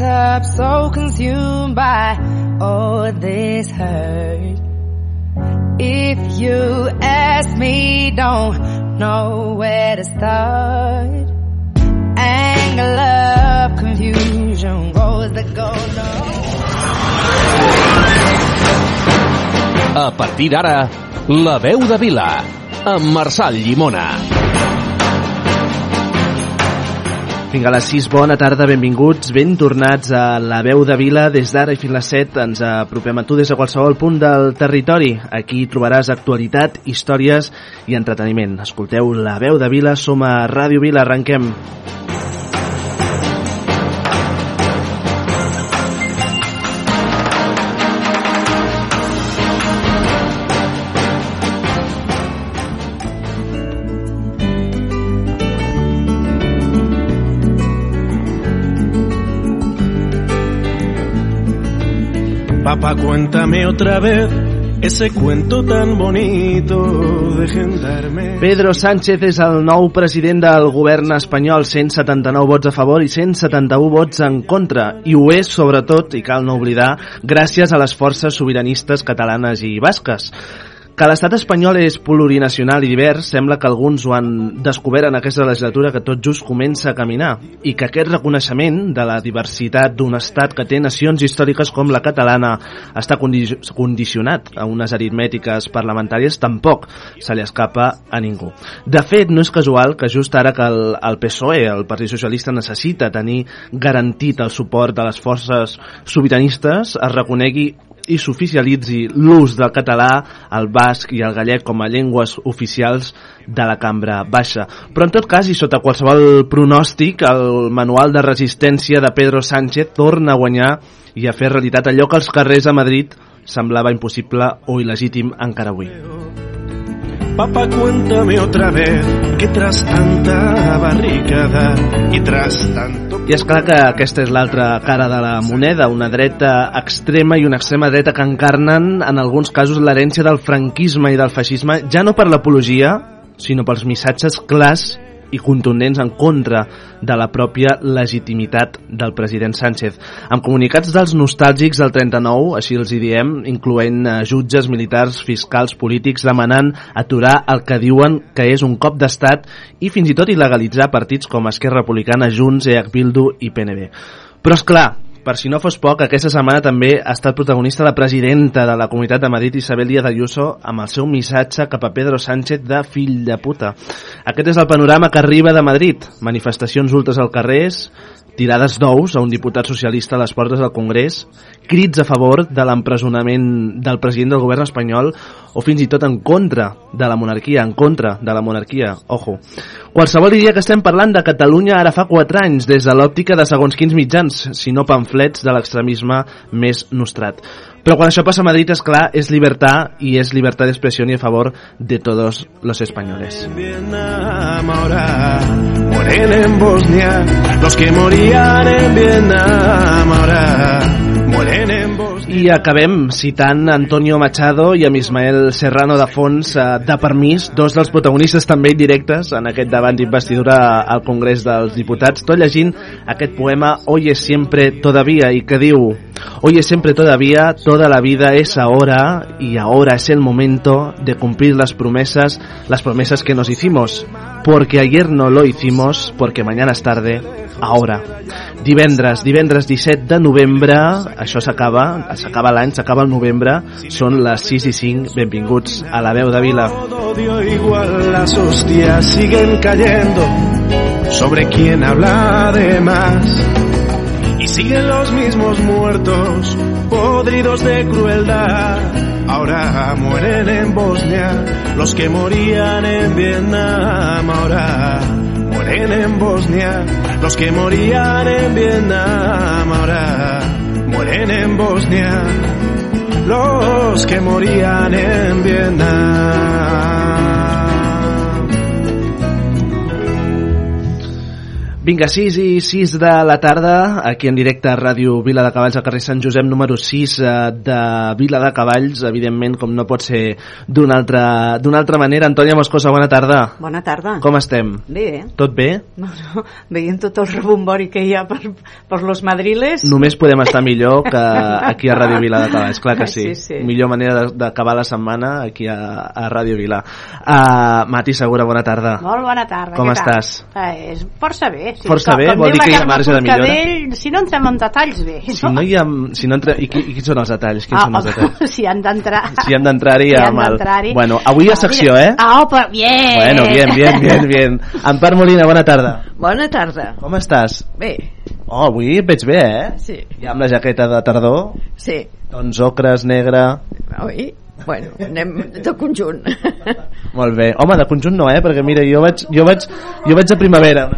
up, so consumed by all this hurt. If you ask me, don't know where to start. Anger, love, confusion, rose that go low. A partir d'ara, La veu de Vila, amb Marçal Llimona. Vinga, a les 6, bona tarda, benvinguts, ben tornats a La veu de Vila. Des d'ara i fins a les 7 ens apropem a tu des de qualsevol punt del territori. Aquí trobaràs actualitat, històries i entreteniment. Escolteu La veu de Vila, som a Ràdio Vila, arrenquem. Papá, cuéntame otra vez ese cuento tan bonito de gendarme. Pedro Sánchez és el nou president del govern espanyol, 179 vots a favor i 171 vots en contra. I ho és, sobretot, i cal no oblidar, gràcies a les forces sobiranistes catalanes i basques. Que l'estat espanyol és plurinacional i divers sembla que alguns ho han descobert en aquesta legislatura que tot just comença a caminar i que aquest reconeixement de la diversitat d'un estat que té nacions històriques com la catalana està condicionat a unes aritmètiques parlamentàries tampoc se li escapa a ningú. De fet, no és casual que just ara que el, el PSOE, el Partit Socialista, necessita tenir garantit el suport de les forces sobiranistes, es reconegui i s'oficialitzi l'ús del català, el basc i el gallec com a llengües oficials de la cambra baixa. Però en tot cas, i sota qualsevol pronòstic, el manual de resistència de Pedro Sánchez torna a guanyar i a fer realitat allò que als carrers a Madrid semblava impossible o il·legítim encara avui. Papá, cuéntame otra vez que tras tanta barricada y tras tanto... I és clar que aquesta és l'altra cara de la moneda, una dreta extrema i una extrema dreta que encarnen en alguns casos l'herència del franquisme i del feixisme, ja no per l'apologia, sinó pels missatges clars i contundents en contra de la pròpia legitimitat del president Sánchez. Amb comunicats dels nostàlgics del 39, així els hi diem, incloent eh, jutges, militars, fiscals, polítics, demanant aturar el que diuen que és un cop d'estat i fins i tot il·legalitzar partits com Esquerra Republicana, Junts, EH Bildu i PNB. Però és clar, per si no fos poc, aquesta setmana també ha estat protagonista la presidenta de la Comunitat de Madrid, Isabel Díaz Ayuso, amb el seu missatge cap a Pedro Sánchez de fill de puta. Aquest és el panorama que arriba de Madrid. Manifestacions ultres al carrers, tirades d'ous a un diputat socialista a les portes del Congrés, crits a favor de l'empresonament del president del govern espanyol o fins i tot en contra de la monarquia, en contra de la monarquia, ojo. Qualsevol diria que estem parlant de Catalunya ara fa 4 anys, des de l'òptica de segons quins mitjans, si no pamflets de l'extremisme més nostrat. Però quan això passa a Madrid, és clar, és llibertat i és llibertat d'expressió i a favor de tots los que I acabem citant Antonio Machado i amb Ismael Serrano de Fons eh, de permís, dos dels protagonistes també indirectes en aquest debat d'investidura al Congrés dels Diputats, tot llegint aquest poema Hoy es siempre todavía i que diu Hoy es siempre todavía, toda la vida es ahora y ahora es el momento de cumplir las promesas, las promesas que nos hicimos, porque ayer no lo hicimos, porque mañana es tarde, ahora. Divendres, divendres 17 de novembre, això s'acaba, s'acaba l'any, s'acaba el novembre, són les 6 i 5, benvinguts a la veu de Vila. odio igual las hostias siguen cayendo sobre quien habla de más. Y siguen los mismos muertos podridos de crueldad. Ahora mueren en Bosnia los que morían en Vietnam. Ahora mueren en Bosnia los que morían en Vietnam. Ahora mueren en Bosnia los que morían en Vietnam Vinga, 6 i 6 de la tarda, aquí en directe a Ràdio Vila de Cavalls, al carrer Sant Josep número 6 eh, de Vila de Cavalls, evidentment, com no pot ser d'una altra, altra manera. Antònia Moscosa, bona tarda. Bona tarda. Com estem? Bé. Tot bé? No, no, veient tot el rebombori que hi ha per, per los madriles... Només podem estar millor que aquí a Ràdio Vila de Cavalls, clar que sí. Sí, sí. Millor manera d'acabar la setmana aquí a, a Ràdio Vila. Uh, Mati Segura, bona tarda. Molt bona tarda. Com tal? estàs? Eh, és força bé. Sí, Força com- bé? com Vol dir que hi ha marge de millora? Si no entrem en detalls, bé. Si no hi ha... Si no entra, i, qui, I quins són els detalls? Quins Ah, són els detalls? si han d'entrar. Si hem d'entrar-hi Si ja han mal. Bueno, avui hi ha Ah, secció, mira. eh? Ah, opa, bien. Bueno, bien, bien, bien, bien. Empar Molina, bona tarda. Bona tarda. Com estàs? Bé, Oh, avui et veig bé, eh? sí, Ja amb la jaqueta de tardor, sí. doncs ocres, negre... Oi? Bueno, anem de conjunt. Molt bé. Home, de conjunt no, eh? Perquè mira, jo vaig, jo vaig, jo vaig de primavera.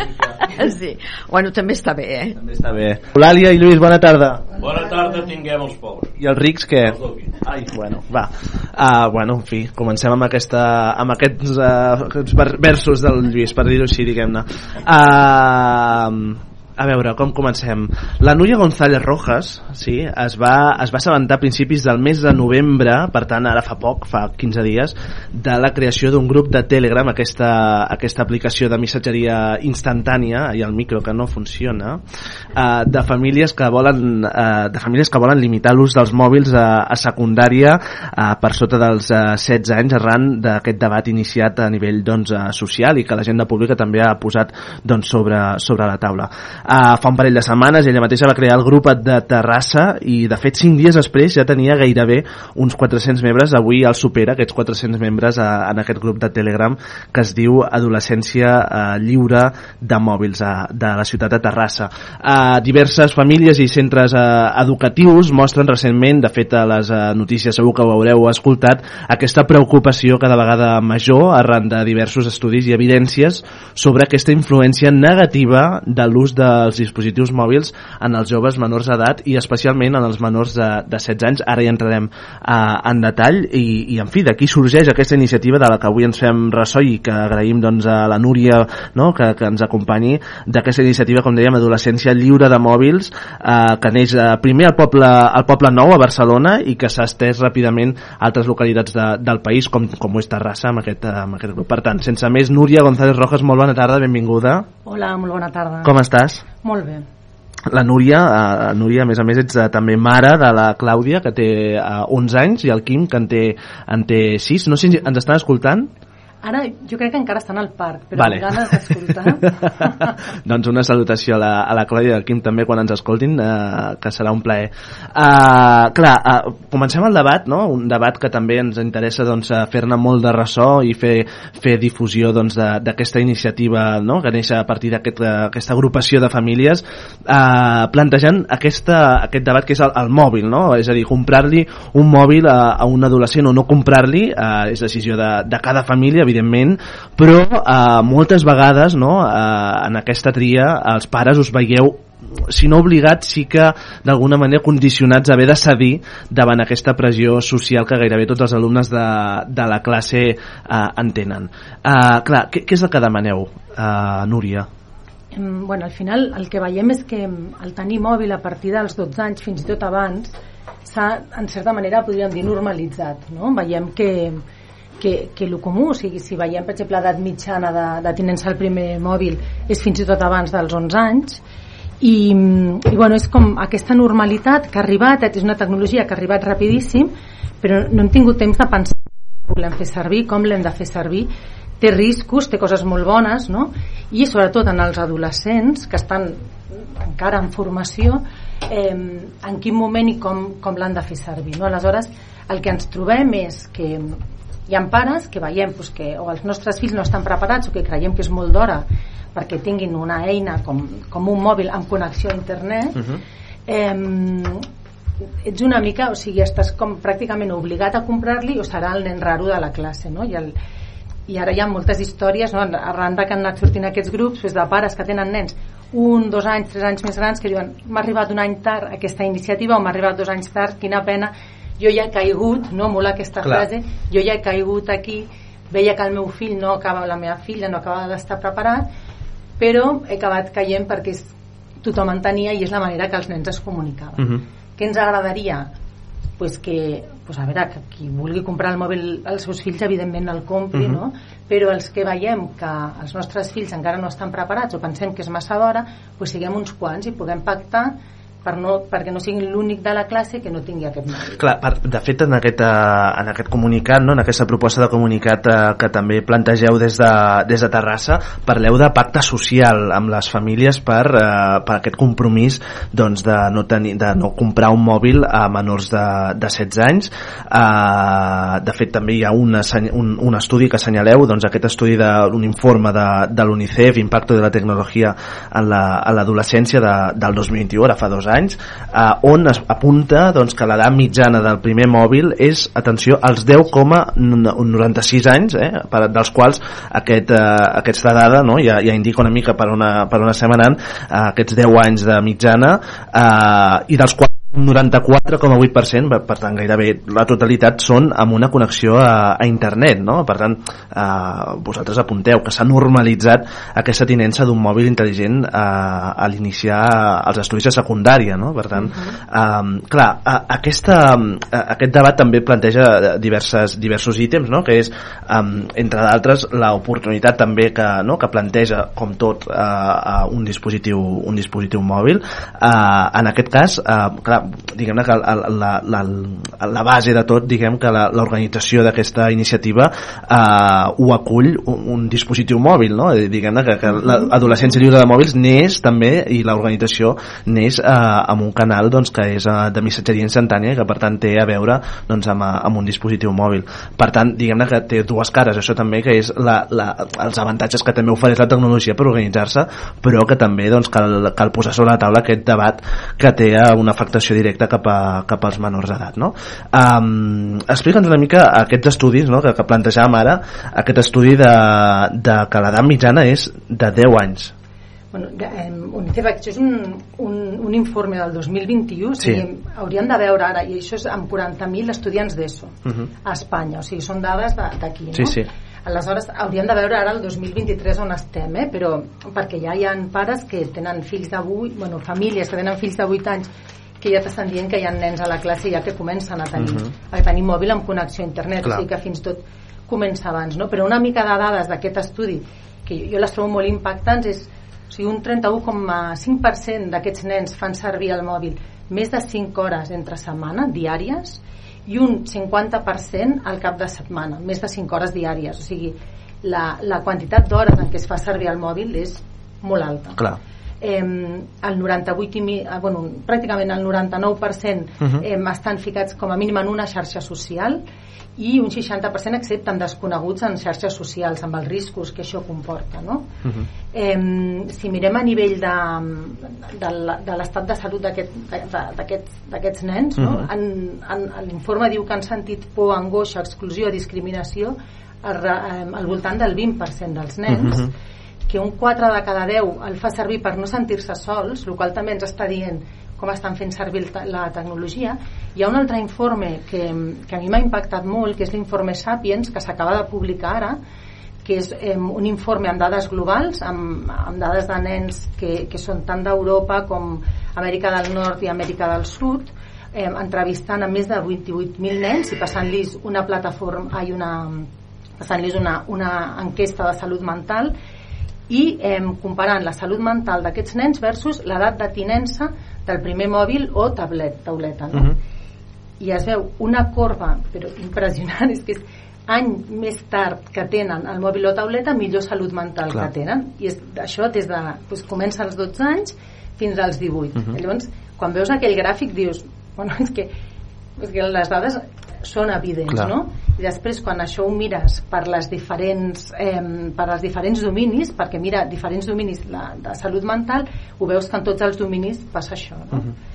Sí. Bueno, també està bé, eh? També està bé. Eulàlia i Lluís, bona tarda. Bona tarda, tinguem els pobres. I els rics, què? Els. Ai, bueno, va. Uh, bueno, en fi, comencem amb, aquesta, amb aquests, uh, versos del Lluís, per dir-ho així, diguem-ne. Uh, a veure, com comencem? La Núria González Rojas sí, es, va, es va assabentar a principis del mes de novembre, per tant ara fa poc, fa 15 dies, de la creació d'un grup de Telegram, aquesta, aquesta aplicació de missatgeria instantània, i el micro que no funciona, eh, de famílies que volen eh, de famílies que volen limitar l'ús dels mòbils a, a secundària eh, per sota dels eh, 16 anys arran d'aquest debat iniciat a nivell doncs, eh, social i que l'agenda pública també ha posat doncs, sobre, sobre la taula. Uh, fa un parell de setmanes ella mateixa va crear el grup de Terrassa i de fet 5 dies després ja tenia gairebé uns 400 membres, avui el supera aquests 400 membres uh, en aquest grup de Telegram que es diu Adolescència uh, Lliure de Mòbils uh, de la ciutat de Terrassa. Uh, diverses famílies i centres uh, educatius mostren recentment, de fet a les uh, notícies segur que ho haureu escoltat, aquesta preocupació cada vegada major arran de diversos estudis i evidències sobre aquesta influència negativa de l'ús dels dispositius mòbils en els joves menors d'edat i especialment en els menors de, de 16 anys. Ara hi entrarem uh, en detall i, i en fi, d'aquí sorgeix aquesta iniciativa de la que avui ens fem ressò i que agraïm doncs, a la Núria no? que, que ens acompanyi d'aquesta iniciativa, com dèiem, Adolescència Lliure de Mòbils, eh, que neix eh, primer al poble, al poble Nou, a Barcelona, i que s'ha estès ràpidament a altres localitats de, del país, com, com ho és Terrassa, amb aquest, eh, amb aquest grup. Per tant, sense més, Núria González Rojas, molt bona tarda, benvinguda. Hola, molt bona tarda. Com estàs? Molt bé. La Núria, eh, Núria, a més a més, ets eh, també mare de la Clàudia, que té eh, 11 anys, i el Quim, que en té, en té 6. No sé si ens estan escoltant? Ara jo crec que encara estan al parc, però Vale. amb ganes d'escoltar. doncs una salutació a la, a la Clàudia i al Quim també quan ens escoltin, eh, que serà un plaer. Uh, clar, uh, comencem el debat, no? un debat que també ens interessa doncs, eh, fer-ne molt de ressò i fer, fer difusió doncs, de- d'aquesta doncs, iniciativa no? que neix a partir d'aquesta aquesta agrupació de famílies uh, plantejant aquesta, aquest debat que és el, el mòbil, no? és a dir, comprar-li un mòbil a, a un adolescent o no comprar-li uh, és decisió de, de cada família, evidentment, però uh, moltes vegades no, uh, en aquesta tria els pares us veieu si no obligats, sí que d'alguna manera condicionats a haver de cedir davant aquesta pressió social que gairebé tots els alumnes de, de la classe uh, entenen. Uh, clar, què, què és el que demaneu, uh, Núria? Bueno, al final el que veiem és que el tenir mòbil a partir dels 12 anys, fins i tot abans, s'ha, en certa manera, podríem dir, normalitzat. No? Veiem que, que, que el comú, o sigui, si veiem, per exemple, l'edat mitjana de, de tinença el primer mòbil és fins i tot abans dels 11 anys, i, i bueno, és com aquesta normalitat que ha arribat, és una tecnologia que ha arribat rapidíssim, però no hem tingut temps de pensar com volem fer servir, com l'hem de fer servir, té riscos, té coses molt bones, no? I sobretot en els adolescents que estan encara en formació, eh, en quin moment i com, com l'han de fer servir, no? Aleshores, el que ens trobem és que hi ha pares que veiem pues, que o els nostres fills no estan preparats o que creiem que és molt d'hora perquè tinguin una eina com, com un mòbil amb connexió a internet Uh -huh. eh, ets una mica, o sigui, estàs com pràcticament obligat a comprar-li o serà el nen raro de la classe, no? I, el, i ara hi ha moltes històries, no? arran de que han anat sortint aquests grups doncs de pares que tenen nens un, dos anys, tres anys més grans que diuen m'ha arribat un any tard aquesta iniciativa o m'ha arribat dos anys tard, quina pena jo ja he caigut, no? Molt aquesta Clar. frase jo ja he caigut aquí veia que el meu fill no acaba, la meva filla no acaba d'estar preparat però he acabat caient perquè és, tothom en tenia i és la manera que els nens es comunicaven Mhm. què ens agradaria? Pues que, pues a veure, que qui vulgui comprar el mòbil als seus fills evidentment el compri, Mhm. no? però els que veiem que els nostres fills encara no estan preparats o pensem que és massa d'hora, pues siguem uns quants i puguem pactar per no, perquè no siguin l'únic de la classe que no tingui aquest mòbil. Clar, per, de fet en aquest, eh, en aquest comunicat, no, en aquesta proposta de comunicat eh, que també plantegeu des de, des de Terrassa, parleu de pacte social amb les famílies per, eh, per aquest compromís doncs, de, no tenir, de no comprar un mòbil a menors de, de 16 anys. Eh, de fet també hi ha una, un, un estudi que assenyaleu, doncs aquest estudi d'un informe de, de l'UNICEF, Impacto de la Tecnologia en la- l'adolescència de, del 2021, ara fa dos eh, on es apunta doncs, que l'edat mitjana del primer mòbil és, atenció, als 10,96 anys, eh, per, dels quals aquest, eh, aquesta dada no, ja, ja indica una mica per una, per on estem anant, eh, aquests 10 anys de mitjana, eh, i dels quals 94,8%, per, tant gairebé la totalitat són amb una connexió a, a internet, no? Per tant, eh, vosaltres apunteu que s'ha normalitzat aquesta tinença d'un mòbil intel·ligent eh, a l'iniciar els estudis de secundària, no? Per tant, eh, clar, a, aquesta, a, aquest debat també planteja diverses, diversos ítems, no? Que és, eh, entre d'altres, l'oportunitat també que, no? que planteja, com tot, eh, eh, un dispositiu un dispositiu mòbil. Eh, en aquest cas, eh, clar, diguem-ne que la, la, la, la base de tot, diguem que la- l'organització d'aquesta iniciativa eh, ho acull un, un dispositiu mòbil, no? Diguem-ne que, que l'adolescència lliure de mòbils neix també i l'organització neix eh, amb un canal doncs, que és eh, de missatgeria instantània que per tant té a veure doncs, amb, eh, amb un dispositiu mòbil. Per tant, diguem-ne que té dues cares, això també que és la, la, els avantatges que també ofereix la tecnologia per organitzar-se, però que també doncs, cal, cal posar sobre la taula aquest debat que té eh, una afectació directa cap, a, cap als menors d'edat. No? Um, Explica'ns una mica aquests estudis no? que, que plantejàvem ara, aquest estudi de, de que l'edat mitjana és de 10 anys. Bueno, eh, UNICEF, això és un, un, un informe del 2021, o sigui, Sí. hauríem de veure ara, i això és amb 40.000 estudiants d'ESO Uh -huh. a Espanya, o sigui, són dades de- d'aquí, no? Sí, sí. Aleshores, hauríem de veure ara el 2023 on estem, eh? però perquè ja hi ha pares que tenen fills de 8, bueno, famílies que tenen fills de 8 anys que ja t'estan dient que hi ha nens a la classe ja que comencen a tenir, Mhm. a tenir mòbil amb connexió a internet, Clar. o sigui que fins tot comença abans, no? però una mica de dades d'aquest estudi que jo les trobo molt impactants és o sigui, un 31,5% d'aquests nens fan servir el mòbil més de 5 hores entre setmana, diàries, i un 50% al cap de setmana, més de 5 hores diàries. O sigui, la, la quantitat d'hores en què es fa servir el mòbil és molt alta. Clar. Eh, el 98 i mi, eh, bueno, pràcticament el 99% Mhm. eh, estan ficats com a mínim en una xarxa social i un 60% accepten desconeguts en xarxes socials amb els riscos que això comporta no? Uh -huh. eh, si mirem a nivell de, de, l'estat de salut d'aquests d'aquests nens no? Mhm. en, en, l'informe diu que han sentit por, angoixa, exclusió, discriminació al, al voltant del 20% dels nens Mhm. Que un 4 de cada 10 el fa servir per no sentir-se sols, el qual també ens està dient com estan fent servir la tecnologia. Hi ha un altre informe que, que a mi m'ha impactat molt, que és l'informe Sapiens, que s'acaba de publicar ara, que és eh, un informe amb dades globals, amb, amb dades de nens que, que són tant d'Europa com Amèrica del Nord i Amèrica del Sud, eh, entrevistant a més de 28.000 nens i passant-los una plataforma, ai, una, passant-los una, una enquesta de salut mental i eh, comparant la salut mental d'aquests nens versus l'edat de tinença del primer mòbil o tablet, tauleta no? Uh -huh. i es veu una corba però impressionant és que és any més tard que tenen el mòbil o tauleta millor salut mental Clar. que tenen i és, això des de, doncs, comença als 12 anys fins als 18 Mhm. llavors quan veus aquell gràfic dius bueno, és que, que les dades són evidents Clar. no? i després quan això ho mires per les diferents eh, per als diferents dominis perquè mira diferents dominis la, de salut mental ho veus que en tots els dominis passa això no? Mhm.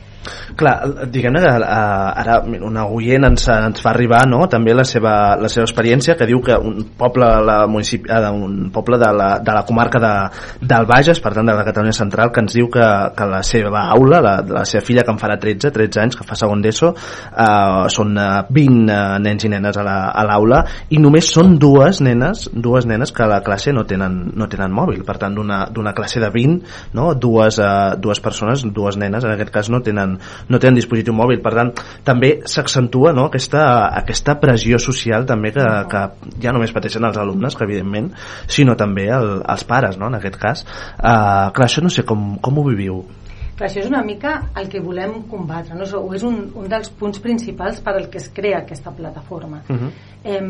Clar, diguem-ne que uh, ara una oient ens, ens fa arribar no? també la seva, la seva experiència que diu que un poble, la municipi, uh, un poble de la, de la comarca de, del Bages, per tant de la Catalunya Central, que ens diu que, que la seva aula, la, la seva filla que en farà 13, 13 anys, que fa segon d'ESO, uh, són uh, 20 uh, nens i nenes a la- l'aula i només són dues nenes, dues nenes que a la classe no tenen, no tenen mòbil. Per tant, d'una classe de 20, no? dues, uh, dues persones, dues nenes, en aquest cas no tenen, no tenen dispositiu mòbil. Per tant, també s'accentua no? aquesta, aquesta pressió social també que, que ja només pateixen els alumnes, que evidentment, sinó també el, els pares, no? en aquest cas. Uh, clar, això no sé com, com ho viviu. Clar, això és una mica el que volem combatre, no? o és un, un dels punts principals per al que es crea aquesta plataforma. Uh -huh. eh,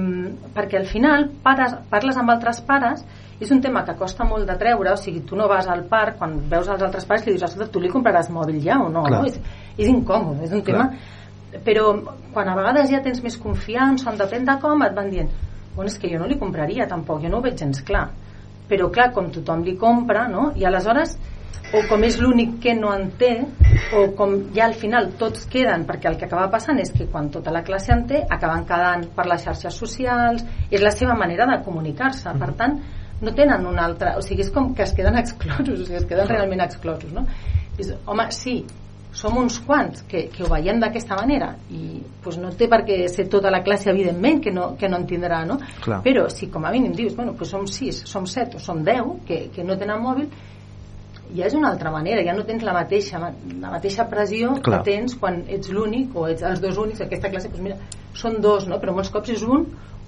perquè al final pares, parles amb altres pares és un tema que costa molt de treure, o sigui, tu no vas al parc, quan veus els altres pares li dius, escolta, tu li compraràs mòbil ja o no? Clar. no? És, és incòmode, és un tema... Però quan a vegades ja tens més confiança, on depèn de com, et van dient, bueno, és que jo no li compraria tampoc, jo no ho veig gens clar. Però clar, com tothom li compra, no? I aleshores o com és l'únic que no en té o com ja al final tots queden perquè el que acaba passant és que quan tota la classe en té acaben quedant per les xarxes socials és la seva manera de comunicar-se per tant no tenen una altra o sigui és com que es queden exclosos o sigui, es queden realment exclosos no? és, home, sí som uns quants que, que ho veiem d'aquesta manera i pues, no té per què ser tota la classe evidentment que no, que no en tindrà no? Clar. però si com a mínim dius bueno, pues som 6, som 7 o som 10 que, que no tenen mòbil ja és una altra manera, ja no tens la mateixa la mateixa pressió Clar. que tens quan ets l'únic o ets els dos únics aquesta classe, doncs mira, són dos no? però molts cops és un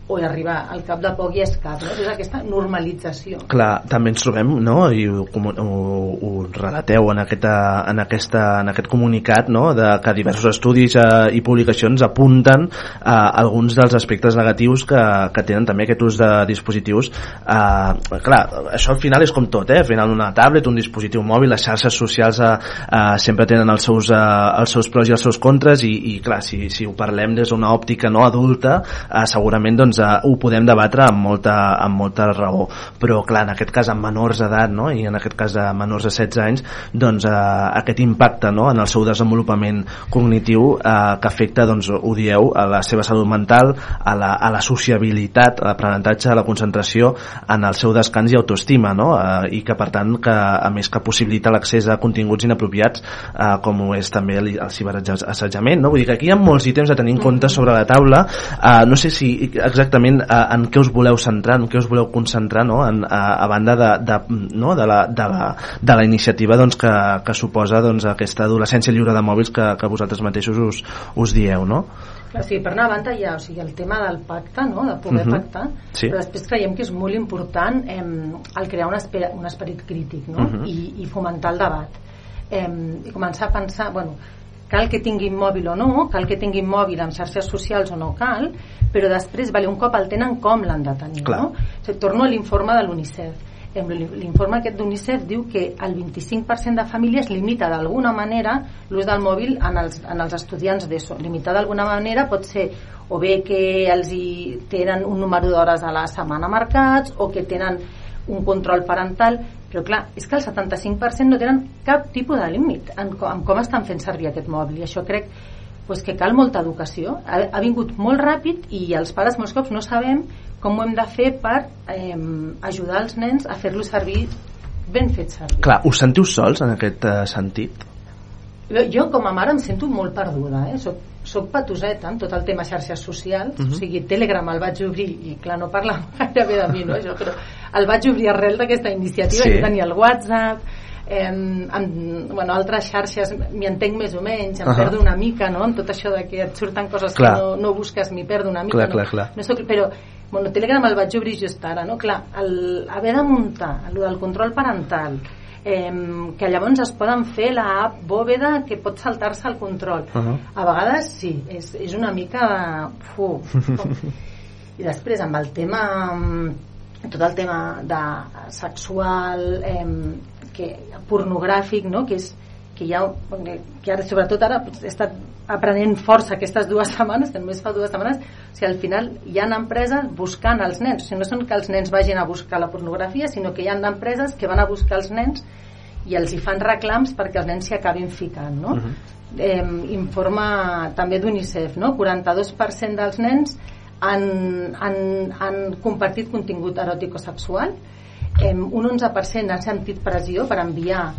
o arribar al cap de poc i és cap no? és aquesta normalització Clar, també ens trobem, no?, i ho, ho, ho relateu en, aquesta, en, aquesta, en aquest comunicat, no?, de que diversos estudis eh, i publicacions apunten eh, alguns dels aspectes negatius que, que tenen també aquest ús de dispositius. Eh, clar, això al final és com tot, eh?, al final una tablet, un dispositiu mòbil, les xarxes socials eh, eh, sempre tenen els seus, eh, els seus pros i els seus contres i, i clar, si, si ho parlem des d'una òptica no adulta, eh, segurament doncs, eh, ho podem debatre amb molta, amb molta raó però clar, en aquest cas amb menors d'edat no? i en aquest cas de menors de 16 anys doncs eh, aquest impacte no? en el seu desenvolupament cognitiu eh, que afecta, doncs ho dieu a la seva salut mental, a la, a la sociabilitat, a l'aprenentatge, a la concentració en el seu descans i autoestima no? eh, i que per tant que a més que possibilita l'accés a continguts inapropiats eh, com ho és també el, el ciberassetjament no? vull dir que aquí hi ha molts ítems a tenir en compte sobre la taula eh, no sé si exactament eh, en què us voleu centrar, en què us voleu concentrar no? en, a, a banda de, de, no? de, la, de, la, de la iniciativa doncs, que, que suposa doncs, aquesta adolescència lliure de mòbils que, que vosaltres mateixos us, us dieu no? Clar, sí, per una banda hi ha o sigui, el tema del pacte, no? de poder Mhm. pactar, Sí. però després creiem que és molt important eh, el crear un, esper un esperit crític no? Mhm. I, i fomentar el debat eh, i començar a pensar bueno, cal que tinguin mòbil o no cal que tinguin mòbil amb xarxes socials o no cal però després, vale, un cop el tenen com l'han de tenir Clar. no? o sigui, torno a l'informe de l'UNICEF L'informe aquest d'UNICEF diu que el 25% de famílies limita d'alguna manera l'ús del mòbil en els, en els estudiants d'ESO. Limitar d'alguna manera pot ser o bé que els hi tenen un número d'hores a la setmana marcats o que tenen un control parental però clar, és que el 75% no tenen cap tipus de límit en, co- en com estan fent servir aquest mòbil i això crec pues, que cal molta educació ha, ha vingut molt ràpid i els pares molts cops no sabem com ho hem de fer per eh, ajudar els nens a fer-lo servir ben fet servir Clar, us sentiu sols en aquest eh, sentit? jo, jo com a mare em sento molt perduda eh? soc, soc patoseta en tot el tema xarxes socials Mhm. o sigui, Telegram el vaig obrir i clar, no parla gairebé de mi no, això, però el vaig obrir arrel d'aquesta iniciativa Sí. jo tenia el WhatsApp eh, amb, bueno, altres xarxes m'hi entenc més o menys, em Ahà. perdo una mica no? en tot això de que et surten coses Clar. que no, no busques m'hi perdo una mica Clar, no? clar, clar. No soc, però bueno, Telegram el vaig obrir just ara no? clar, el, haver de muntar el del control parental eh, que llavors es poden fer la app bòveda que pot saltar-se el control Ahà. a vegades sí, és, és una mica de... Fu, i després amb el tema tot el tema de sexual eh, que, pornogràfic no? que és que ja que ara, sobretot ara he estat aprenent força aquestes dues setmanes que només fa dues setmanes o sigui, al final hi ha empreses buscant els nens o sigui, no són que els nens vagin a buscar la pornografia sinó que hi ha empreses que van a buscar els nens i els hi fan reclams perquè els nens s'hi acabin ficant no? eh, informa també d'UNICEF no? 42% dels nens han, han, han compartit contingut eròtic o sexual. Eh, un 11% han sentit pressió per enviar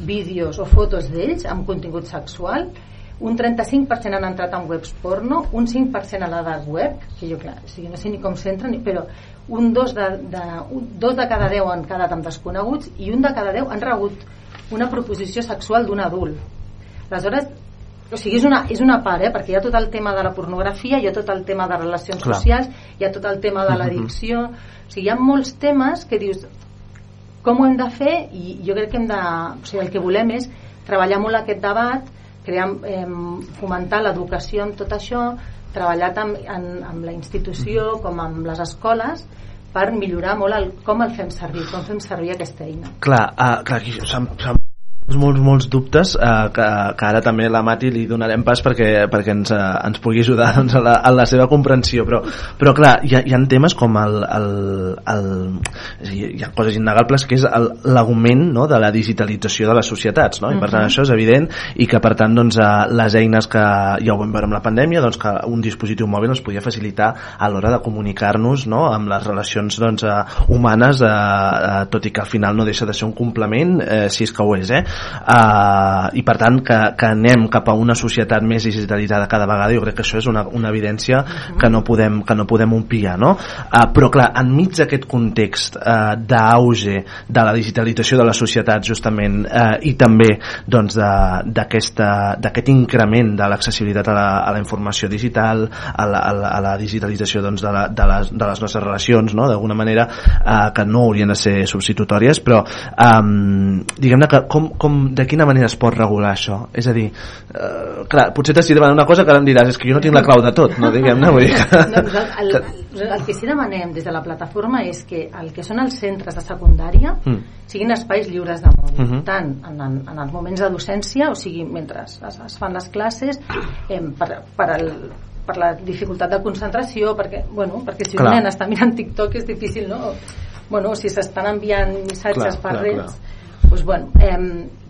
vídeos o fotos d'ells amb contingut sexual. Un 35% han entrat en webs porno, un 5% a la dark web, que jo clar, o sigui, no sé ni com s'entra, però un 2 de, de, un, dos de cada 10 han quedat amb desconeguts i un de cada 10 han rebut una proposició sexual d'un adult. Aleshores, o sigui, és una, és una part, eh? perquè hi ha tot el tema de la pornografia, hi ha tot el tema de relacions Clar. socials, hi ha tot el tema de l'addicció, o sigui, hi ha molts temes que dius com ho hem de fer i jo crec que hem de, o sigui, el que volem és treballar molt aquest debat, crear, eh, fomentar l'educació amb tot això, treballar tant en, amb la institució com amb les escoles per millorar molt el, com el fem servir, com fem servir aquesta eina. Clar, uh, clar aquí se'm, se'm molts, molts dubtes eh, que, que ara també la Mati li donarem pas perquè, perquè ens, eh, ens pugui ajudar doncs, a, la, a la seva comprensió però, però clar, hi ha, hi ha temes com el, el, el, hi ha coses innegables que és l'augment no, de la digitalització de les societats no? i per tant Mhm. això és evident i que per tant doncs, eh, les eines que ja ho vam veure amb la pandèmia doncs, que un dispositiu mòbil ens podia facilitar a l'hora de comunicar-nos no, amb les relacions doncs, eh, humanes eh, eh, tot i que al final no deixa de ser un complement eh, si és que ho és eh? Uh, i per tant que, que anem cap a una societat més digitalitzada cada vegada jo crec que això és una, una evidència que no podem, que no podem obviar no? uh, però clar, enmig d'aquest context uh, d'auge de la digitalització de les societats justament uh, i també doncs, d'aquest increment de l'accessibilitat a, la, a la informació digital a la, a la, a la digitalització doncs, de, la, de, les, de les nostres relacions no? d'alguna manera uh, que no haurien de ser substitutòries però um, diguem-ne que com, com, de quina manera es pot regular això? És a dir, uh, clar, potser t'estic demanant una cosa que ara em diràs és que jo no tinc la clau de tot, no? Diguem-ne, vull dir que... No, el, el, el que sí demanem des de la plataforma és que el que són els centres de secundària Mm. siguin espais lliures de mòbil, Mhm. tant en, en, en els moments de docència, o sigui, mentre es, es fan les classes, eh, per, per, el, per la dificultat de concentració, perquè, bueno, perquè si Clar. un nen està mirant TikTok és difícil, no? Bueno, si s'estan enviant missatges Clar, per clar, redes, doncs, bueno, eh,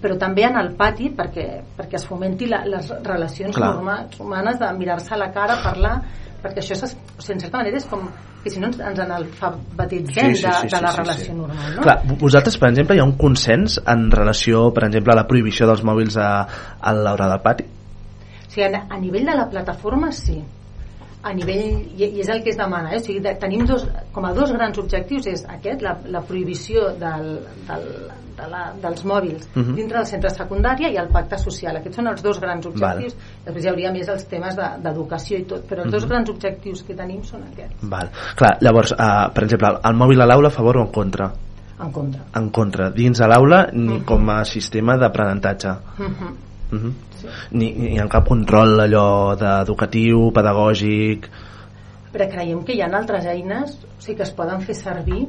però també en el pati perquè, perquè es fomenti la, les relacions Clar. normals, humanes de mirar-se a la cara, parlar perquè això és, o sigui, en certa manera és com que si no ens, ens analfabetitzem de, de la relació normal no? Clar, vosaltres, per exemple, hi ha un consens en relació, per exemple, a la prohibició dels mòbils a, a l'hora del pati? o sigui, a, a nivell de la plataforma sí a nivell, i, i és el que es demana eh? o sigui, de, tenim dos, com a dos grans objectius és aquest, la, la prohibició del, del, de la, dels mòbils Mhm. dintre del centre secundària i el pacte social, aquests són els dos grans objectius després hi hauria més els temes de- d'educació i tot, però els dos Mhm. grans objectius que tenim són aquests, Val. Clar, llavors, uh, per exemple, el mòbil a l'aula a favor o en contra? en contra En contra. Dins a l'aula ni Mhm. com a sistema d'aprenentatge. Mhm. Uh -huh. Ni, ni en cap control allò d'educatiu, pedagògic... però creiem que hi ha altres eines o sigui, que es poden fer servir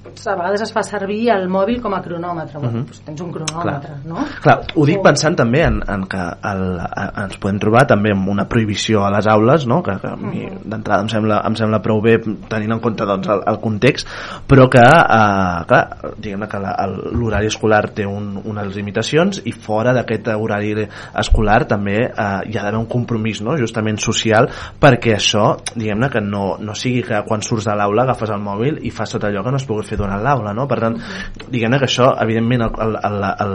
a vegades es fa servir el mòbil com a cronòmetre bueno, Mhm. doncs tens un cronòmetre no? Clar, ho dic pensant també en, en que el, a, ens podem trobar també amb una prohibició a les aules, no? que, que a mi d'entrada em sembla, em sembla prou bé tenint en compte doncs, el, el context, però que, eh, clar, diguem que l'horari escolar té un, unes limitacions i fora d'aquest horari escolar també eh, hi ha d'haver un compromís no? justament social perquè això, diguem-ne que no, no sigui que quan surts de l'aula agafes el mòbil i fas tot allò que no has pogut fer durant l'aula, no? Per tant, diguem-ne que això, evidentment, el, el, el,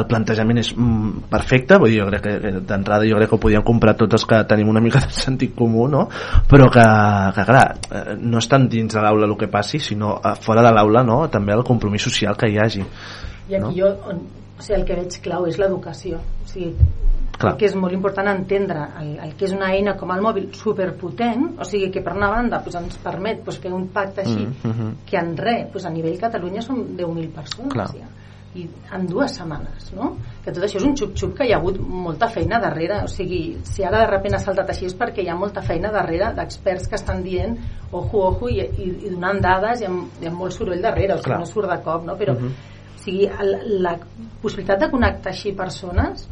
el, plantejament és mm, perfecte, vull dir, jo crec que, d'entrada jo crec que ho podíem comprar tots els que tenim una mica de sentit comú, no? Però que, que clar, eh, no és tant dins de l'aula el que passi, sinó eh, fora de l'aula, no? També el compromís social que hi hagi. i aquí No? jo on, o sigui, el que veig clau és l'educació o sigui, Clar. que és molt important entendre el, el que és una eina com el mòbil superpotent, o sigui que per una banda pues, ens permet pues, fer un pacte així Mm, mhm. que en res, pues, a nivell Catalunya són 10.000 persones Clar. ja. i en dues setmanes no? que tot això és un xup-xup que hi ha hagut molta feina darrere o sigui, si ara de sobte ha saltat així és perquè hi ha molta feina darrere d'experts que estan dient ojo, ojo i, i, i donant dades i amb, i amb molt soroll darrere o sigui, Clar. no surt de cop no? però Mhm. o sigui, el, la possibilitat de connectar així persones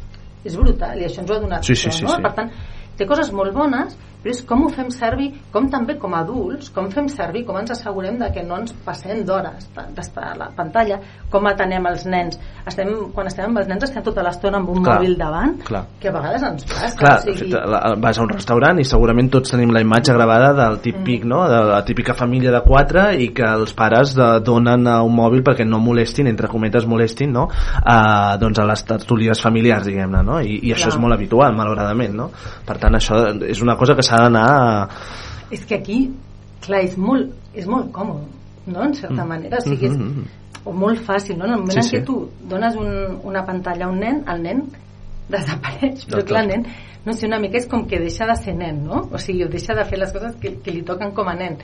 és brutal i això ens ho ha donat Sí, sí, sí, no? sí. per tant té coses molt bones però és com ho fem servir, com també com a adults, com fem servir, com ens assegurem de que no ens passem d'hores d'estar a la pantalla, com atenem els nens. Estem, quan estem amb els nens estem tota l'estona amb un Clar, mòbil davant, clar. que a vegades ens passa. Clar, o sigui, de fet, la- vas a un restaurant i segurament tots tenim la imatge gravada del típic, Mm. no?, de la típica família de quatre i que els pares de, donen a un mòbil perquè no molestin, entre cometes molestin, no?, a, doncs a les tertúlies familiars, diguem-ne, no? I, i això Clar. és molt habitual, malauradament, no? Per tant, això és una cosa que s'ha d'anar... és que aquí, clar, és molt, és molt còmode, no?, en certa Mm. manera. O sigui, és, Mhm. o molt fàcil, no? En el moment Sí, en sí. què tu dones un, una pantalla a un nen, el nen desapareix, però clar, el nen, no sé, una mica és com que deixa de ser nen, no? O sigui, deixa de fer les coses que, que li toquen com a nen.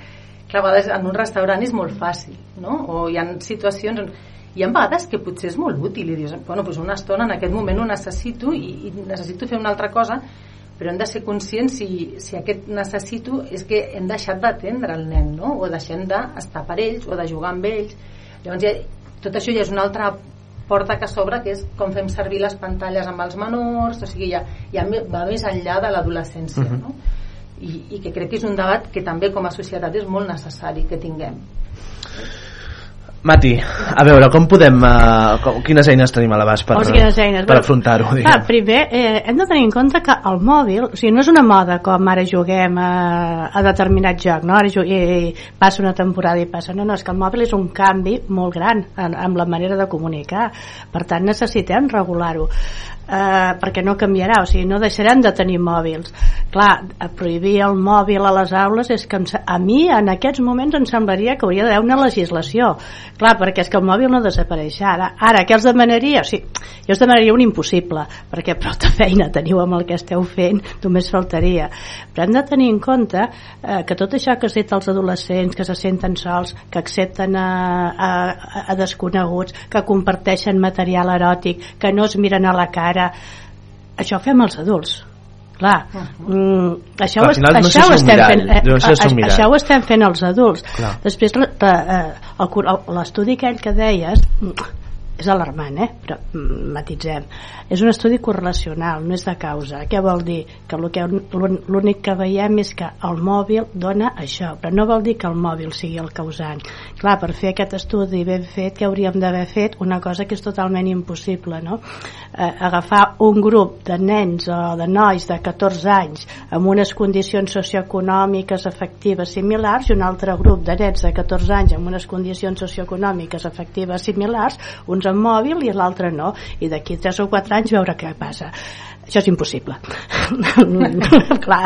Clar, a vegades en un restaurant és molt fàcil, no? O hi ha situacions on hi ha vegades que potser és molt útil i dius, bueno, doncs una estona en aquest moment ho necessito i, i necessito fer una altra cosa però hem de ser conscients si, si aquest necessito és que hem deixat d'atendre el nen no? o deixem d'estar per ells o de jugar amb ells llavors ja, tot això ja és una altra porta que s'obre que és com fem servir les pantalles amb els menors o sigui, ja, ja va més enllà de l'adolescència Mhm. no? I, i que crec que és un debat que també com a societat és molt necessari que tinguem Mati, a veure, com podem... Uh, com, quines eines tenim a l'abast per, O sigui, eines? per afrontar-ho, Clar, primer eh, hem de tenir en compte que el mòbil, o sigui, no és una moda com ara juguem a, a determinat joc, no? Ara jugué, passa una temporada i passa. No, no, és que el mòbil és un canvi molt gran en, en la manera de comunicar. Per tant, necessitem regular-ho. Eh, perquè no canviarà, o sigui, no deixarem de tenir mòbils. Clar, a prohibir el mòbil a les aules és que a mi en aquests moments em semblaria que hauria d'haver una legislació. Clar, perquè és que el mòbil no desapareixerà. Ara, ara què els demanaria? O sigui, jo us demanaria un impossible, perquè prou feina teniu amb el que esteu fent, només faltaria. Però hem de tenir en compte eh, que tot això que has dit als adolescents, que se senten sols, que accepten a, a, a desconeguts, que comparteixen material eròtic, que no es miren a la cara, això ho fem els adults clar, mm, això, Clar, ho, final no això estem mirall, fent eh, no sé a- això ho estem fent els adults. Clar. després eh, el- l'estudi aquell que deies és alarmant, eh? però mm, matitzem és un estudi correlacional, no és de causa què vol dir? que l'únic que veiem és que el mòbil dona això, però no vol dir que el mòbil sigui el causant clar, per fer aquest estudi ben fet que hauríem d'haver fet una cosa que és totalment impossible no? eh, agafar un grup de nens o de nois de 14 anys amb unes condicions socioeconòmiques efectives similars i un altre grup de nens de 14 anys amb unes condicions socioeconòmiques efectives similars, uns amb mòbil i l'altre no, i d'aquí 3 o 4 anys veure què passa això és impossible clar,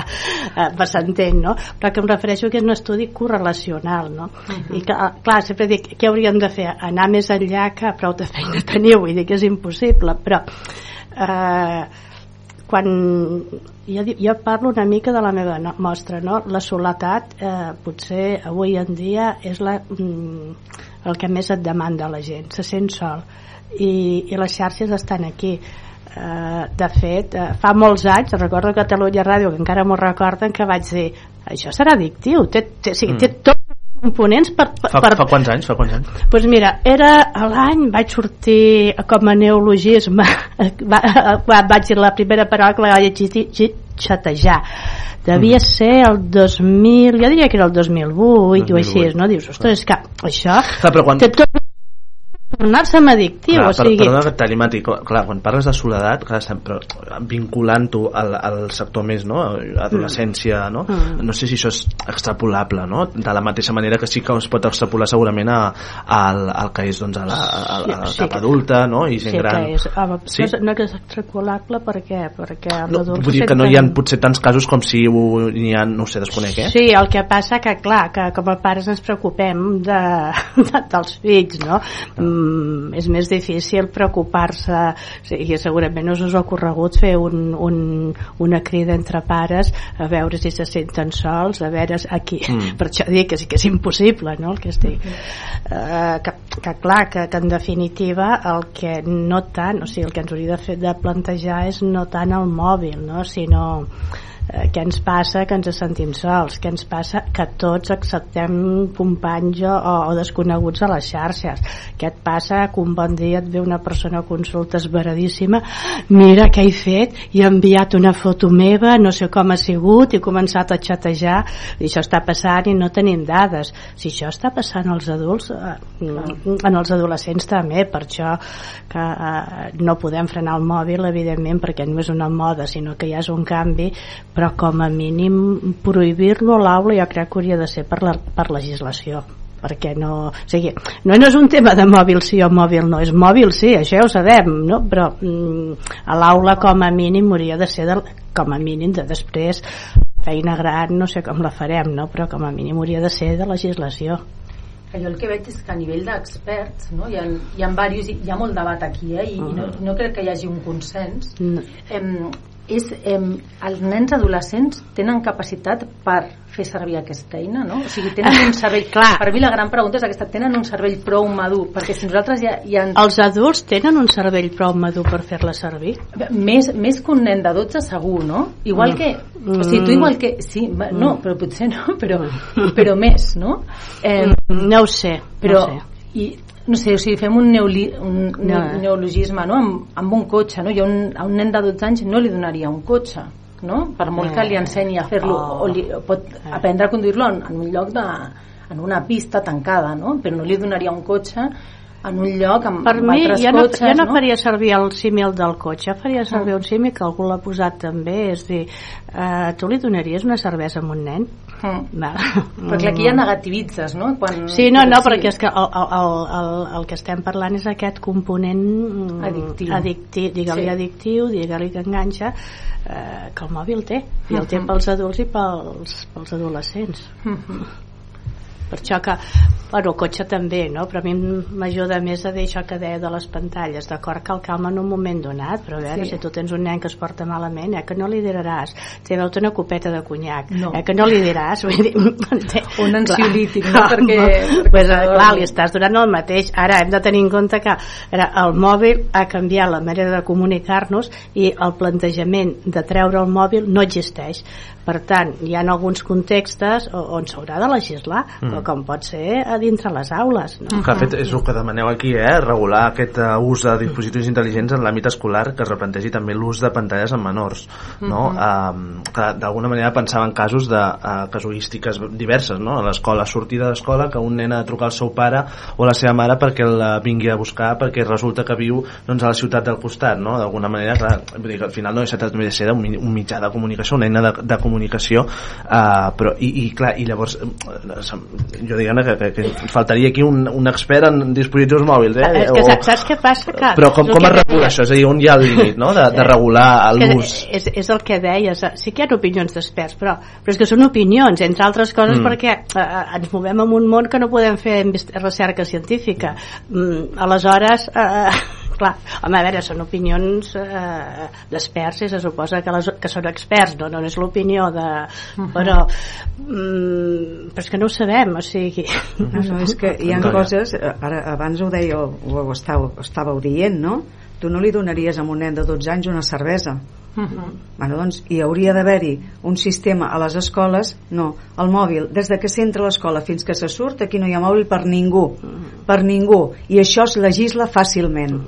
eh, s'entén no? però que em refereixo que és un estudi correlacional no? i que, eh, clar, sempre dic què hauríem de fer? anar més enllà que prou de feina teniu, vull dir que és impossible però eh, quan jo, jo parlo una mica de la meva no, mostra no? la soledat eh, potser avui en dia és la, mm, el que més et demanda la gent se sent sol i, i les xarxes estan aquí Eh, de fet, eh, fa molts anys recordo a Catalunya Ràdio, que encara m'ho recorden que vaig dir, això serà addictiu té, té, o sigui, Mm. té tots els components per, per, Fa, per, fa quants anys? Fa quants anys? pues mira, era l'any, vaig sortir com a neologisme, va, va, vaig dir la primera paraula que la llegir, xatejar. Devia ser el 2000, jo diria que era el 2008, o així, 2008. no? Dius, ostres, és que això Clar, però quan... té tot tornar-se addictiu, Clar, o sigui... per, perdona que et talli, Mati, clar, quan parles de soledat, clar, sempre vinculant-ho al, al sector més, no? Adolescència, no? Mm. No sé si això és extrapolable, no? De la mateixa manera que sí que es pot extrapolar segurament a, al, al que és doncs, a la, a, a la Sí, etapa que- adulta, no? I gent sí gran. que és, home, Sí? no és- extrapolable per què? perquè No, vull dir que no hi ha potser tants casos com si n'hi ha, no ho sé, desconec, eh? Sí, el que passa que, clar, que com a pares ens preocupem de, de, dels fills, no? Mm, és més difícil preocupar-se, sigui, segurament us, us ha ocorregut fer un, un, una crida entre pares a veure si se senten sols, a veure aquí, Mm. per això dic que sí que és impossible, no?, el que estic. Eh, que, que clar, que, que en definitiva el que no tant, o sigui, el que ens hauria de, fer, de plantejar és no tant el mòbil, no?, sinó eh, què ens passa que ens sentim sols? Què ens passa que tots acceptem companys o, o desconeguts a les xarxes? Què et passa que un bon dia et ve una persona a consulta esveradíssima mira què he fet i he enviat una foto meva no sé com ha sigut i he començat a xatejar. I això està passant i no tenim dades. Si això està passant als adults eh, en els adolescents també. Per això que eh, no podem frenar el mòbil evidentment perquè no és una moda sinó que ja és un canvi però com a mínim prohibir-lo a l'aula jo crec que hauria de ser per, la, per legislació perquè no, o sigui, no, no és un tema de mòbil sí o mòbil no, és mòbil sí, això ja ho sabem, no? però mm, a l'aula com a mínim hauria de ser de, com a mínim de després feina gran, no sé com la farem no? però com a mínim hauria de ser de legislació que jo el que veig és que a nivell d'experts no? hi, ha, hi ha diversos, hi ha molt debat aquí eh? i, uh -huh. i no, no crec que hi hagi un consens no. em, és, em, els nens adolescents tenen capacitat per fer servir aquesta eina, no? O sigui, tenen un cervell... Clar. Per mi la gran pregunta és aquesta, tenen un cervell prou madur? Perquè si nosaltres ja, ja ens... els adults tenen un cervell prou madur per fer-la servir Més, més que un nen de 12 segur, no? Igual Mm. que... O sigui, tu igual que... Sí, no, però potser no, però, però més, no? Eh, no ho sé però no ho sé. I, no sé, o sigui, fem un, neoli, un No. ne neologisme no? amb, amb un cotxe no? jo un, a un nen de 12 anys no li donaria un cotxe no? per molt que li ensenyi a fer-lo Oh. o, li, pot aprendre a conduir-lo en, en un lloc de, en una pista tancada no? però no li donaria un cotxe en un lloc amb, per amb mi altres ja no, cotxes ja no, no? faria servir el símil del cotxe faria servir un símil que algú l'ha posat també és dir, eh, tu li donaries una cervesa a un nen? Mm. Va. perquè aquí ja negativitzes no? Quan, Sí, no, no, perquè és que el, el, el, el que estem parlant és aquest component mm, Addictiu. addictiu digue-li Sí. addictiu, digue-li que enganxa eh, que el mòbil té i el té Mhm. pels adults i pels, pels adolescents Mhm. Per això que, bueno, el cotxe també, no? però a mi m'ajuda més a dir això que deia de les pantalles, d'acord que el calma en un moment donat, però a veure, Sí. si tu tens un nen que es porta malament, eh, que no li diràs, té veu una copeta de conyac, No. eh, que no li diràs, vull dir, Un ansiolític, no? Clar, Perquè- perquè pues, s'adormi. clar, li estàs donant el mateix, ara hem de tenir en compte que ara, el mòbil ha canviat la manera de comunicar-nos i el plantejament de treure el mòbil no existeix, per tant hi ha alguns contextes on s'haurà de legislar, Mm. mm. com pot ser a dintre les aules no? Que de fet és el que demaneu aquí, eh? regular aquest uh, ús de dispositius intel·ligents en l'àmbit escolar, que es replantegi també l'ús de pantalles en menors. No? Um, que d'alguna manera pensava en casos de uh, casuístiques diverses. No? A l'escola, sortida d'escola, que un nen ha de trucar al seu pare o la seva mare perquè el vingui a buscar perquè resulta que viu doncs, a la ciutat del costat. No? D'alguna manera, clar, vull dir que al final no deixa de ser un mitjà de comunicació, una eina de, de comunicació, uh, però, i, i, clar, i llavors eh, jo diguem que, que, que faltaria aquí un, un expert en dispositius mòbils eh? és que saps, saps què passa? Que però com, com que es regula deia. això? És a dir, on hi ha el límit no? de, de regular És que l'ús és, és el que deies, eh, sí que hi ha opinions d'experts, però, però és que són opinions, entre altres coses, Mm. perquè eh, ens movem en un món que no podem fer recerca científica. Mm, aleshores, eh, clar, home, a veure, són opinions eh, d'experts i se suposa que, les, que són experts, no, no és l'opinió de... Però, mm, però és que no ho sabem, o sigui... No, no, és que hi ha coses, eh, ara abans ho deia, o ho estàveu, estàveu dient, no? Tu no li donaries a un nen de 12 anys una cervesa. Bueno, doncs, hi hauria d'haver-hi un sistema a les escoles, no, el mòbil, des de que s'entra a l'escola fins que se surt, aquí no hi ha mòbil per ningú, per ningú, i això es legisla fàcilment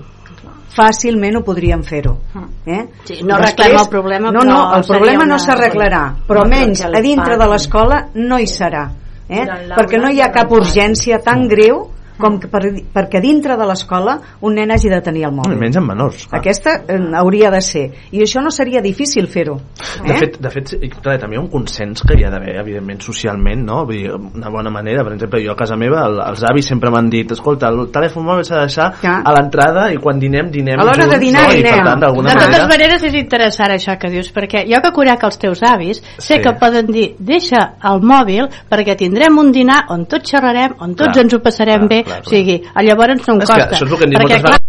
fàcilment ho podríem fer-ho eh? Sí, no arreglem el problema, no, però no, el problema una- no s'arreglarà però No, menys perquè el a dintre de l'escola no hi serà eh? Perquè no hi ha cap urgència tan greu com que per, perquè dintre de l'escola un nen hagi de tenir el no, mòbil menys en menors clar. aquesta eh, hauria de ser i això no seria difícil fer-ho De eh? fet, de fet clar, també hi ha un consens que hi ha d'haver, evidentment, socialment, no? Vull dir, una bona manera, per exemple, jo a casa meva, el, els avis sempre m'han dit, escolta, el telèfon mòbil s'ha de deixar Ja. a l'entrada i quan dinem, dinem A l'hora de dinar, no? I, per dinem. tant, De totes manera... maneres és interessant això que dius, perquè jo que conec els teus avis, sé Sí. que poden dir, deixa el mòbil perquè tindrem un dinar on tots xerrarem, on tots Clar, ens ho passarem clar, bé, clar, clar. o sigui, llavors no em És que això és el que hem dit perquè, moltes vegades.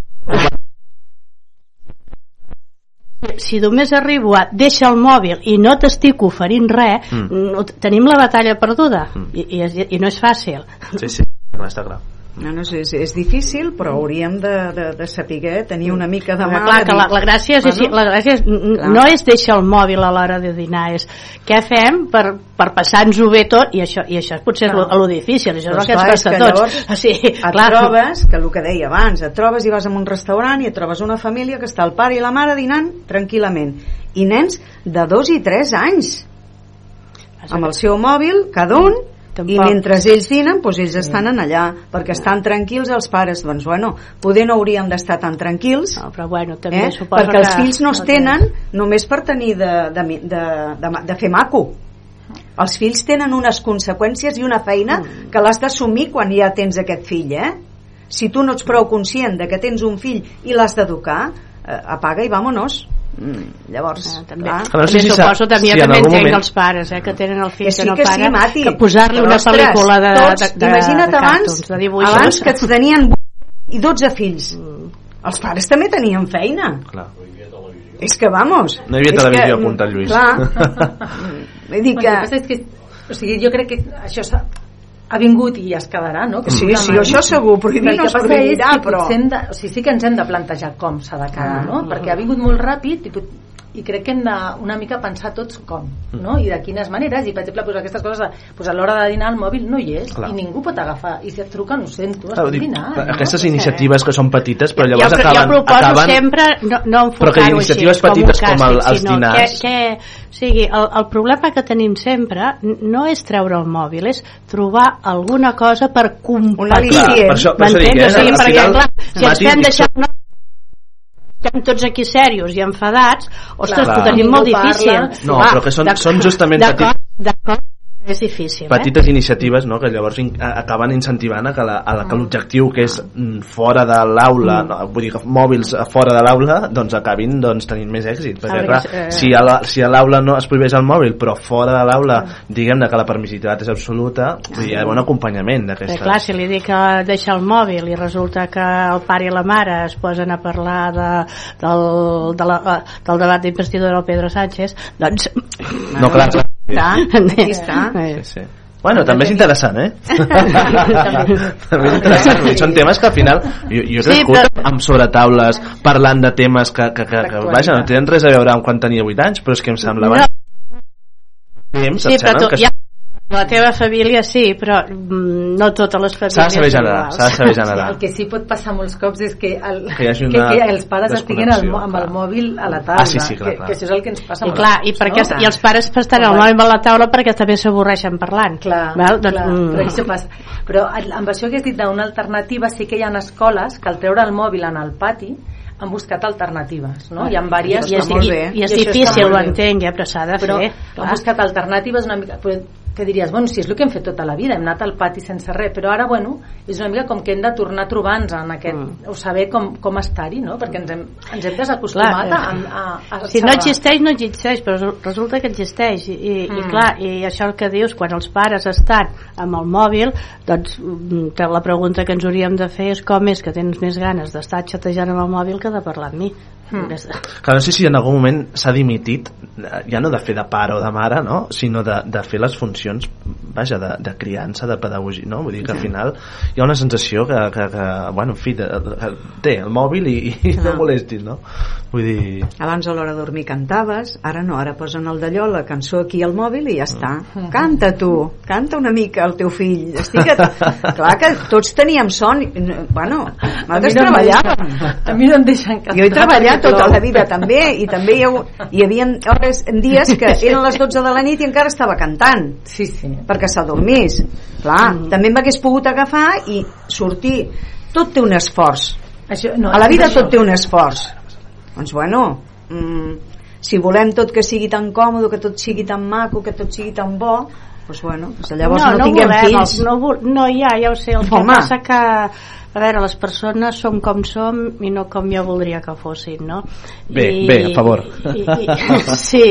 clar, si només arribo a deixa el mòbil i no t'estic oferint res, Mm. no, tenim la batalla perduda Mm. I, i, i no és fàcil. Sí, sí, clar, està clar. No, no, és, és difícil, però hauríem de, de, de saber tenir una mica de mà. Clar, que la, la gràcia és, bueno, la gràcia és, clar. no és deixar el mòbil a l'hora de dinar, és què fem per, per passar-nos-ho bé tot, i això, i això potser és lo, lo difícil, això és Però el que ens és costa a tots. llavors sigui, et clar, trobes, que el que deia abans, et trobes i vas a un restaurant i et trobes una família que està el pare i la mare dinant tranquil·lament. I nens de dos i tres anys amb el seu mòbil, cada un, Tampoc. i mentre ells dinen, doncs ells estan en allà, perquè estan tranquils els pares. Doncs bueno, poder no hauríem d'estar tan tranquils, no, però bueno, també eh? suposo perquè els fills no es tenen només per tenir de, de, de, de, de fer maco. Els fills tenen unes conseqüències i una feina Mm. que l'has d'assumir quan ja tens aquest fill, eh? Si tu no ets prou conscient de que tens un fill i l'has d'educar, eh, apaga i vámonos. Mm, llavors, Ah, també, clar, no sé també si suposo també, si també entenc moment- els pares eh, que tenen el fill que que, sí no que sí, paga Mati. que posar-li una pel·lícula de, tots, de, de, imagina't de abans, de dibuixos. abans que tenien i 12 fills. Els pares també tenien feina. Clar. és que vamos No hi havia televisió, que, apunta el Lluís. clar. Vull dir que que que, o sigui, jo crec que això s'ha ha vingut i es quedarà, no? Que Sí, sí, manera. això segur, prohibir no que es passa prohibirà, és que però- hem de, o sigui, sí que ens hem de plantejar com s'ha de quedar, no? Perquè ha vingut molt ràpid i, pot- i crec que hem de una mica pensar tots com, no? I de quines maneres, i per exemple, pues, aquestes coses, de, pues, a l'hora de dinar el mòbil no hi és, Clar. i ningú pot agafar, i si et truquen ho sento, estic dic, dinant, no? aquestes iniciatives que són petites però llavors jo, acaben, jo proposo acaben sempre no, no Però que iniciatives així, com un petites com el- càstig, els dinars- Que, que, o sigui, el, el problema que tenim sempre no és treure el mòbil, és trobar alguna cosa per compartir. per això, per això dic, eh? O sigui, perquè, clar, si ens fem deixar no, estem tots aquí serios i enfadats, ostres, Clar. ho tenim molt difícil. No, però que són- són justament d'acord, D'acord, és difícil, eh? petites iniciatives no? que llavors in, acaben incentivant a que la- que l'objectiu que és mm, fora de l'aula no, vull dir que mòbils fora de l'aula doncs acabin doncs, tenint més èxit perquè clar, eh, si a la- si l'aula no es prohibeix el mòbil però fora de l'aula diguem-ne que la permissivitat és absoluta vull dir, hi ha bon acompanyament d'aquestes clar, si li dic que deixa el mòbil i resulta que el pare i la mare es posen a parlar de, del, de la, del debat d'investidura del Pedro Sánchez, doncs... no, clar, clar. Està, està. Sí, sí. Bueno, també és interessant, eh? també és interessant, dir, són temes que al final jo, jo Sí, crescut però- amb sobretaules parlant de temes que, que, que, que vaja, no tenen res a veure amb quan tenia 8 anys, però és que em semblava No. temps, Sí, però tu, que ja, la teva família sí, però mm, no totes les famílies s'ha de saber generar, s'ha de saber generar. El que sí pot passar molts cops és que, el, Que que, que els pares estiguin al, mo- amb el clar. mòbil a la taula. Ah, sí, sí, clar, que, clar. que això és el que ens passa I clar, i, perquè, no? i els pares estan al mòbil a la taula perquè també s'avorreixen parlant. Clar, Val? Doncs, clar, mm, però això passa. Però amb això que has dit d'una alternativa, sí que hi ha escoles que al treure el mòbil en el pati han buscat alternatives, no? Hi ha diverses... I és, i, i és I està difícil, ho entenc, ja, però s'ha de però fer. han buscat alternatives una mica però que diries, bueno, si és el que hem fet tota la vida hem anat al pati sense res, però ara bueno és una mica com que hem de tornar a trobar-nos en aquest, Mm. o saber com, com estar-hi no? perquè ens hem, ens hem desacostumat Clar, a, a, a, a si no existeix, no existeix, però resu- resulta que existeix. I, i, i Mm. clar, i això el que dius, quan els pares estan amb el mòbil, doncs mm, que la pregunta que ens hauríem de fer és com és que tens més ganes d'estar xatejant amb el mòbil que de parlar amb mi. Mm. Que no sé si en algun moment s'ha dimitit ja no de fer de pare o de mare no? sinó de, de fer les funcions vaja, de, de criança, de pedagogia no? vull dir que al final hi ha una sensació que, que, que bueno, en fi, de, de, té el mòbil i, i no molestis no? Vull dir abans a l'hora de dormir cantaves ara no, ara posen el d'allò, la cançó aquí al mòbil i ja està, canta tu canta una mica el teu fill. Estic a... clar que tots teníem son bueno, nosaltres no em treballàvem. a mi no em deixen cantar. Jo he treballat tota la vida també i també hi, ha, hi havia hores, dies que eren les 12 de la nit i encara estava cantant. Sí, sí. perquè s'adormís clar, Mm. també m'hagués pogut agafar i sortir. Tot té un esforç. Això, no, a la vida això. tot té un esforç doncs bueno mm, si volem tot que sigui tan còmode que tot sigui tan maco, que tot sigui tan bo doncs bueno, doncs llavors no, no, tinguem volem, fills no, no, ja, ja ho sé el que Home. passa que a veure, les persones som com som i no com jo voldria que fossin no? Bé, bé, a favor. i, i, sí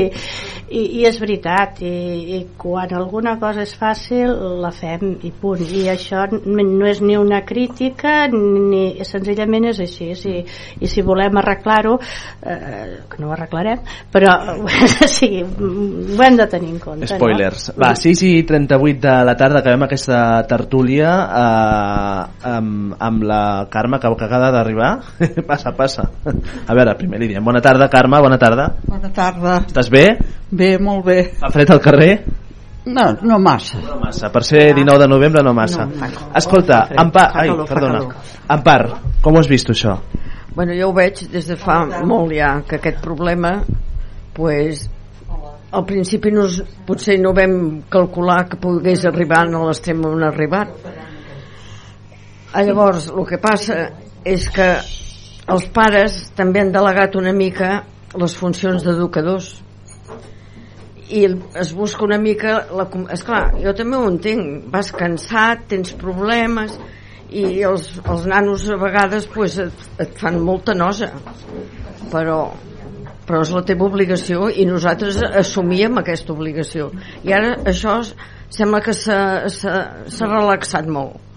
I, i és veritat, i, i quan alguna cosa és fàcil, la fem i punt. I això no és ni una crítica, ni senzillament és així. I, i si volem arreglar-ho, eh, que no ho arreglarem, però sí, ho hem de tenir en compte. Spoilers. No? Va, 6 i 38 de la tarda acabem aquesta tertúlia eh, amb, amb la Carme que acaba d'arribar. passa, passa. A veure, primer li diem bona tarda, Carme, bona tarda. Bona tarda. Estàs bé? Bé, molt bé. Fa fred al carrer? No, no massa. No massa. Per ser 19 de novembre no massa. No, Escolta, fa Ampar, ai, perdona. Ampar, com ho has vist això? Bueno, jo ho veig des de fa molt ja, que aquest problema pues, al principi no, potser no vam calcular que pogués arribar a l'extrem on ha arribat. Ah, Llavors, el que passa és que els pares també han delegat una mica les funcions d'educadors. I es busca una mica la, esclar, jo també ho entenc vas cansat, tens problemes i els, els nanos a vegades pues, et, et fan molta nosa. Però però és la teva obligació i nosaltres assumíem aquesta obligació. I ara això sembla que s'ha relaxat molt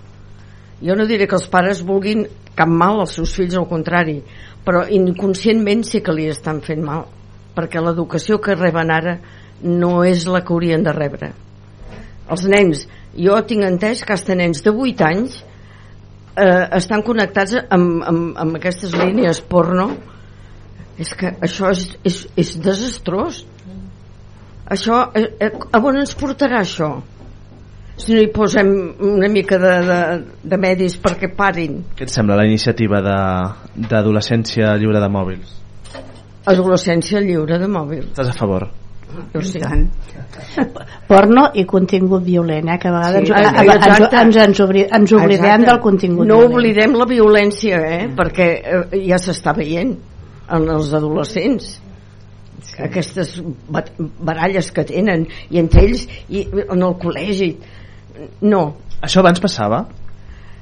jo no diré que els pares vulguin cap mal als seus fills, al contrari però inconscientment sí que li estan fent mal perquè l'educació que reben ara no és la que haurien de rebre. Els nens jo tinc entès que hasta nens de 8 anys eh, estan connectats amb, amb, amb aquestes línies porno. És que això és, és, és desastrós. Això eh, eh, a on ens portarà això si no hi posem una mica de, de, de medis perquè parin Què et sembla la iniciativa de- d'adolescència lliure de mòbils? adolescència lliure de mòbil Estàs a favor? jo sí. porno i contingut violent eh? que a vegades Sí, ens, també, ens, ens, ens, ens, obri, ens oblidem Exacte. del contingut no violent oblidem la violència eh? perquè eh, ja s'està veient en els adolescents aquestes bat- baralles que tenen i entre ells i en el col·legi no Això abans passava?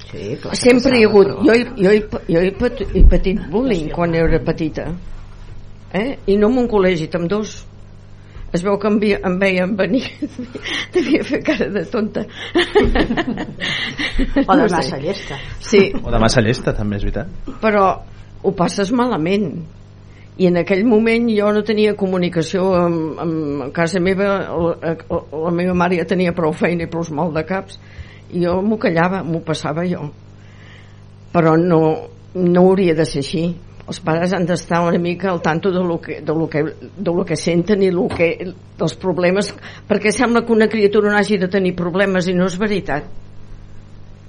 Sí, clar, sempre hi ha passava, hagut jo, he, jo, he, jo he, pat, he patit bullying quan era petita eh? i no en un col·legi amb dos es veu que em, vi, em veien venir devia fer cara de tonta o de No sé. massa llesta sí, O de massa llesta, també, és veritat. però ho passes malament i en aquell moment jo no tenia comunicació amb, amb casa meva la, la meva mare ja tenia prou feina i prou mal de caps i jo m'ho callava, m'ho passava jo. Però no, no hauria de ser així. Els pares han d'estar una mica al tanto de lo que, de lo que, de lo que senten i lo que, dels problemes perquè sembla que una criatura no hagi de tenir problemes i no és veritat.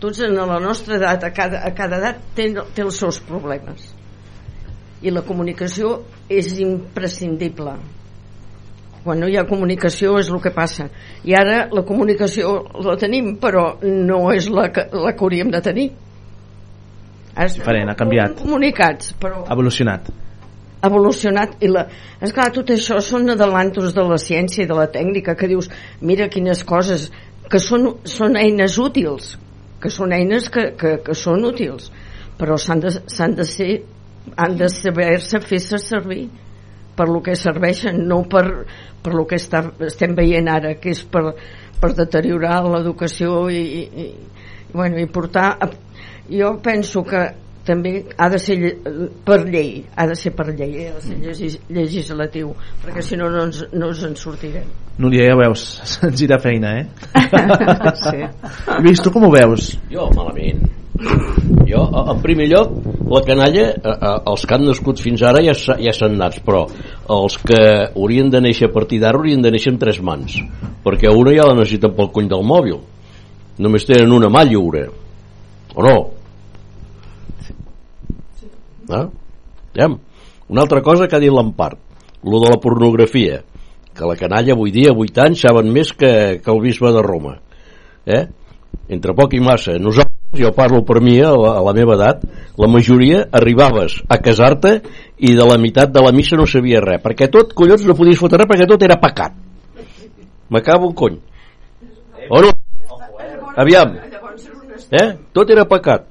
Tots en la nostra edat a cada, a cada edat té, té els seus problemes i la comunicació és imprescindible quan no hi ha comunicació és el que passa i ara la comunicació la tenim però no és la que, la que hauríem de tenir és Diferent, ha canviat. comunicats però Ha evolucionat. evolucionat i la... esclar, tot això són adelantos de la ciència i de la tècnica que dius, mira quines coses que són, són eines útils que són eines que, que, que són útils però s'han de, de ser han de saber-se fer-se servir per lo que serveixen no per, per lo que està, estem veient ara que és per, per deteriorar l'educació i, i, i, bueno, i portar a, jo penso que també ha de ser per llei ha de ser per llei, ha de ser llegis, legislatiu perquè si no no ens, no ens en sortirem Núria, ja ho veus, se'ns gira feina, eh? Sí. Lluís, tu com ho veus? Jo, malament. Jo, en primer lloc, la canalla, a- a- els que han nascut fins ara ja, ja s'han nats, però els que haurien de néixer a partir d'ara haurien de néixer amb tres mans, perquè una ja la necessiten pel cony del mòbil. Només tenen una mà lliure. O no? Ah? Ja. Una altra cosa que ha dit l'Empart, lo de la pornografia, que la canalla avui dia, 8 anys, saben més que, que el bisbe de Roma. Eh? Entre poc i massa. Nosaltres, jo parlo per mi, a la, a la meva edat, la majoria arribaves a casar-te i de la meitat de la missa no sabia res, perquè tot, collons, no podies fotre res perquè tot era pecat. M'acabo un cony. O no? Aviam. Eh? Tot era pecat.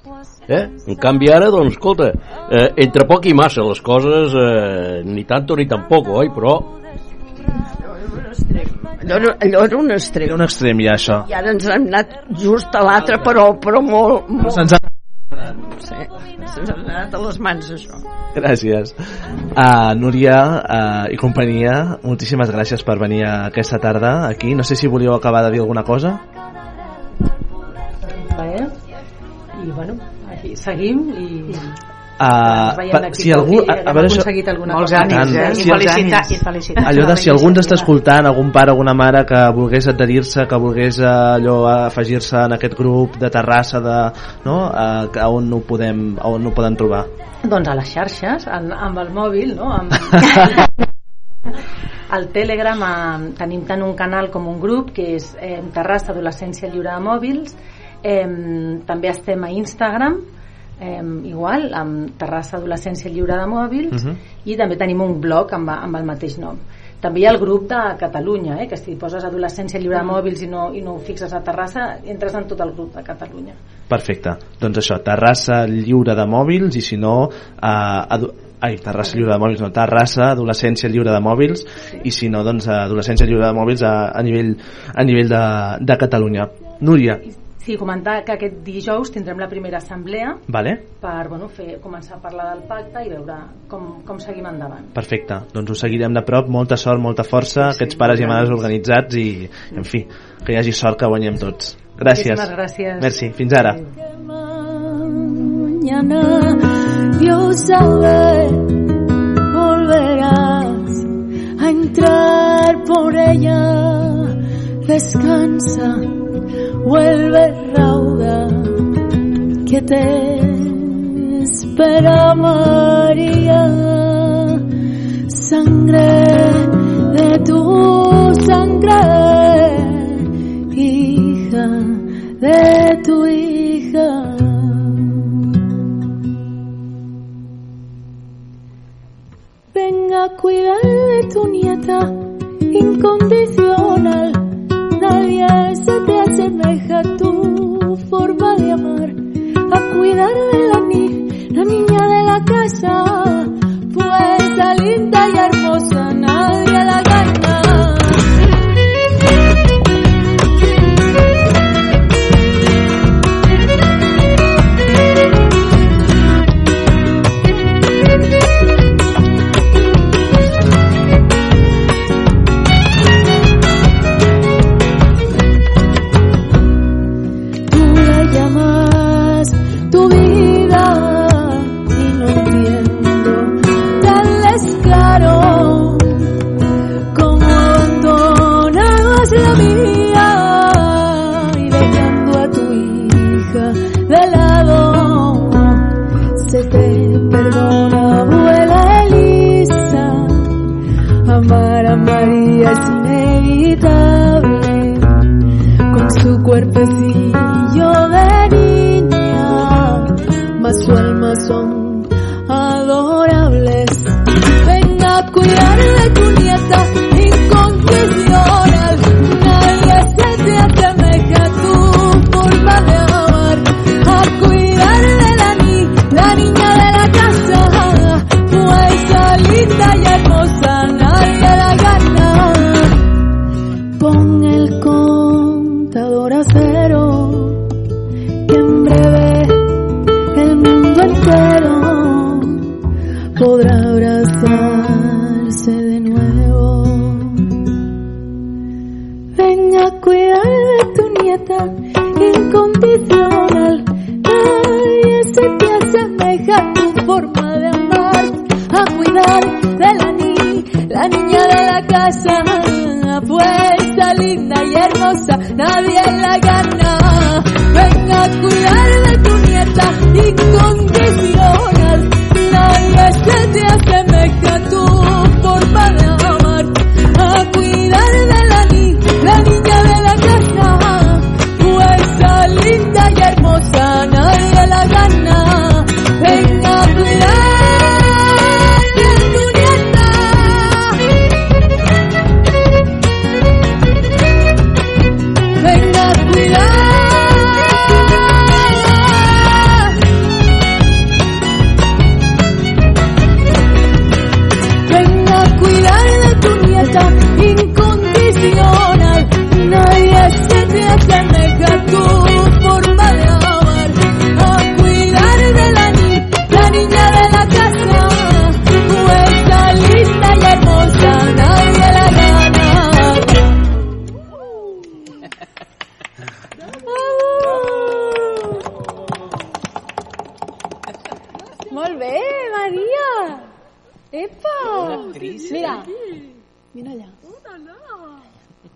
Eh? En canvi ara, doncs, escolta, eh, entre poc i massa les coses, eh, ni tanto ni tampoco, oi? Però allò, allò era un extrem. Era un extrem ja, això. I ara ens hem anat just a l'altre, però, però molt... molt Se'ns ha... sí, se'ns ha anat a les mans, això. Gràcies. Uh, Núria uh, i companyia, moltíssimes gràcies per venir aquesta tarda aquí. No sé si volíeu acabar de dir alguna cosa. I bueno, aquí seguim i Uh, pa- si algú, a, a veure, això, aconseguit alguna Molts cosa. ànims, eh? Si I els felicitar, I felicitar. allò de si algú ens està escoltant, algun pare, alguna mare que volgués adherir-se, que volgués eh, allò afegir-se en aquest grup de Terrassa, de, no? Uh, a on ho podem, a on ho poden trobar? Doncs a les xarxes, en, amb el mòbil, no? Amb... Al Telegram eh, tenim tant un canal com un grup que és eh, Terrassa Adolescència Lliure de Mòbils eh, també estem a Instagram eh, igual, amb Terrassa Adolescència Lliure de Mòbils Mhm. i també tenim un blog amb, amb el mateix nom també hi ha el grup de Catalunya eh, que si poses Adolescència Lliure de Mòbils i no, i no ho fixes a Terrassa entres en tot el grup de Catalunya Perfecte. Doncs això, Terrassa lliure de mòbils i si no... Uh, adu- Ai, Terrassa lliure de mòbils, no, Terrassa, adolescència lliure de mòbils i si no, doncs adolescència lliure de mòbils a, a nivell, a nivell de, de Catalunya. Núria, Sí, comentar que aquest dijous tindrem la primera assemblea vale? per bueno, fer, començar a parlar del pacte i veure com, com seguim endavant. Perfecte, doncs ho seguirem de prop, molta sort, molta força, aquests pares i mares organitzats i, en fi, que hi hagi sort que guanyem tots. Gràcies. Moltíssimes gràcies. Merci, fins ara. Dios sabe volverás a entrar por ella descansa vuelve rauda que te espera María sangre de tu sangre hija de tu hija Venga a cuidar de tu nieta incondicional. Nadie se te asemeja tu forma de amar. A cuidar de la, ni la niña de la casa. Pues a linda y hermosa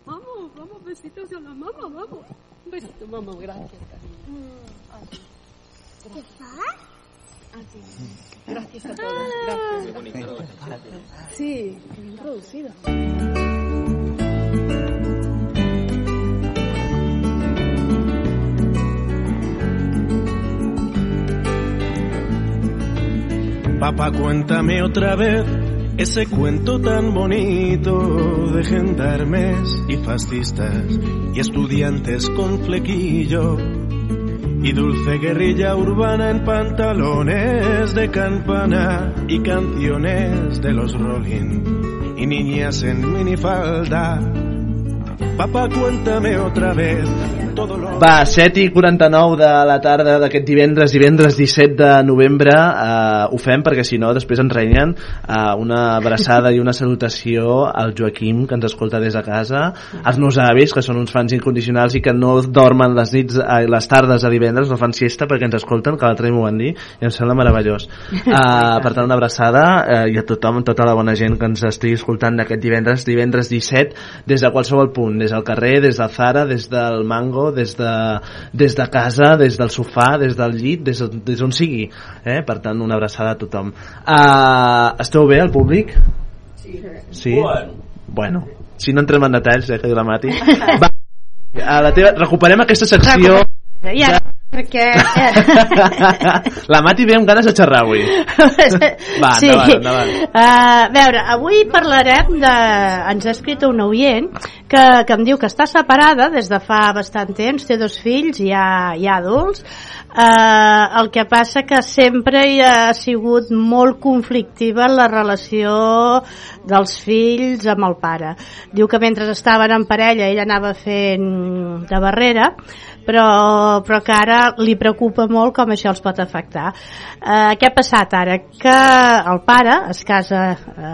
Vamos, vamos, besitos a la mamá, vamos. Un besito, mamá, gracias. ¿Qué fas? Gracias a todos. Gracias. Sí, bien producido. Papá, cuéntame otra vez ese cuento tan bonito de gendarmes y fascistas y estudiantes con flequillo y dulce guerrilla urbana en pantalones de campana y canciones de los Rolling y niñas en minifalda. Papá, cuéntame otra vez. Va, 7 i 49 de la tarda d'aquest divendres, divendres 17 de novembre, eh, ho fem perquè si no després ens renyen eh, una abraçada i una salutació al Joaquim, que ens escolta des de casa, als meus avis, que són uns fans incondicionals i que no dormen les nits, eh, les tardes a divendres, no fan siesta perquè ens escolten, que l'altre dia m'ho van dir, i em sembla meravellós. Eh, per tant, una abraçada eh, i a tothom, tota la bona gent que ens estigui escoltant d'aquest divendres, divendres 17, des de qualsevol punt, des del carrer, des del Zara, des del Mango, des de, des de casa, des del sofà, des del llit, des, des on sigui. Eh? Per tant, una abraçada a tothom. Uh, esteu bé, al públic? Sí. sí? Bueno. Bueno, si no entrem en detalls, eh, que diu la Mati. Va, a la teva, recuperem aquesta secció... I ara, perquè... la Mati ve amb ganes de xerrar avui. Va, sí. endavant, endavant. Uh, a veure, avui parlarem de... Ens ha escrit un oient que, que em diu que està separada des de fa bastant temps, té dos fills, ja, ja adults, Uh, el que passa que sempre hi ha sigut molt conflictiva la relació dels fills amb el pare. Diu que mentre estaven en parella ell anava fent de barrera, però, però que ara li preocupa molt com això els pot afectar. Uh, què ha passat ara? Que el pare es casa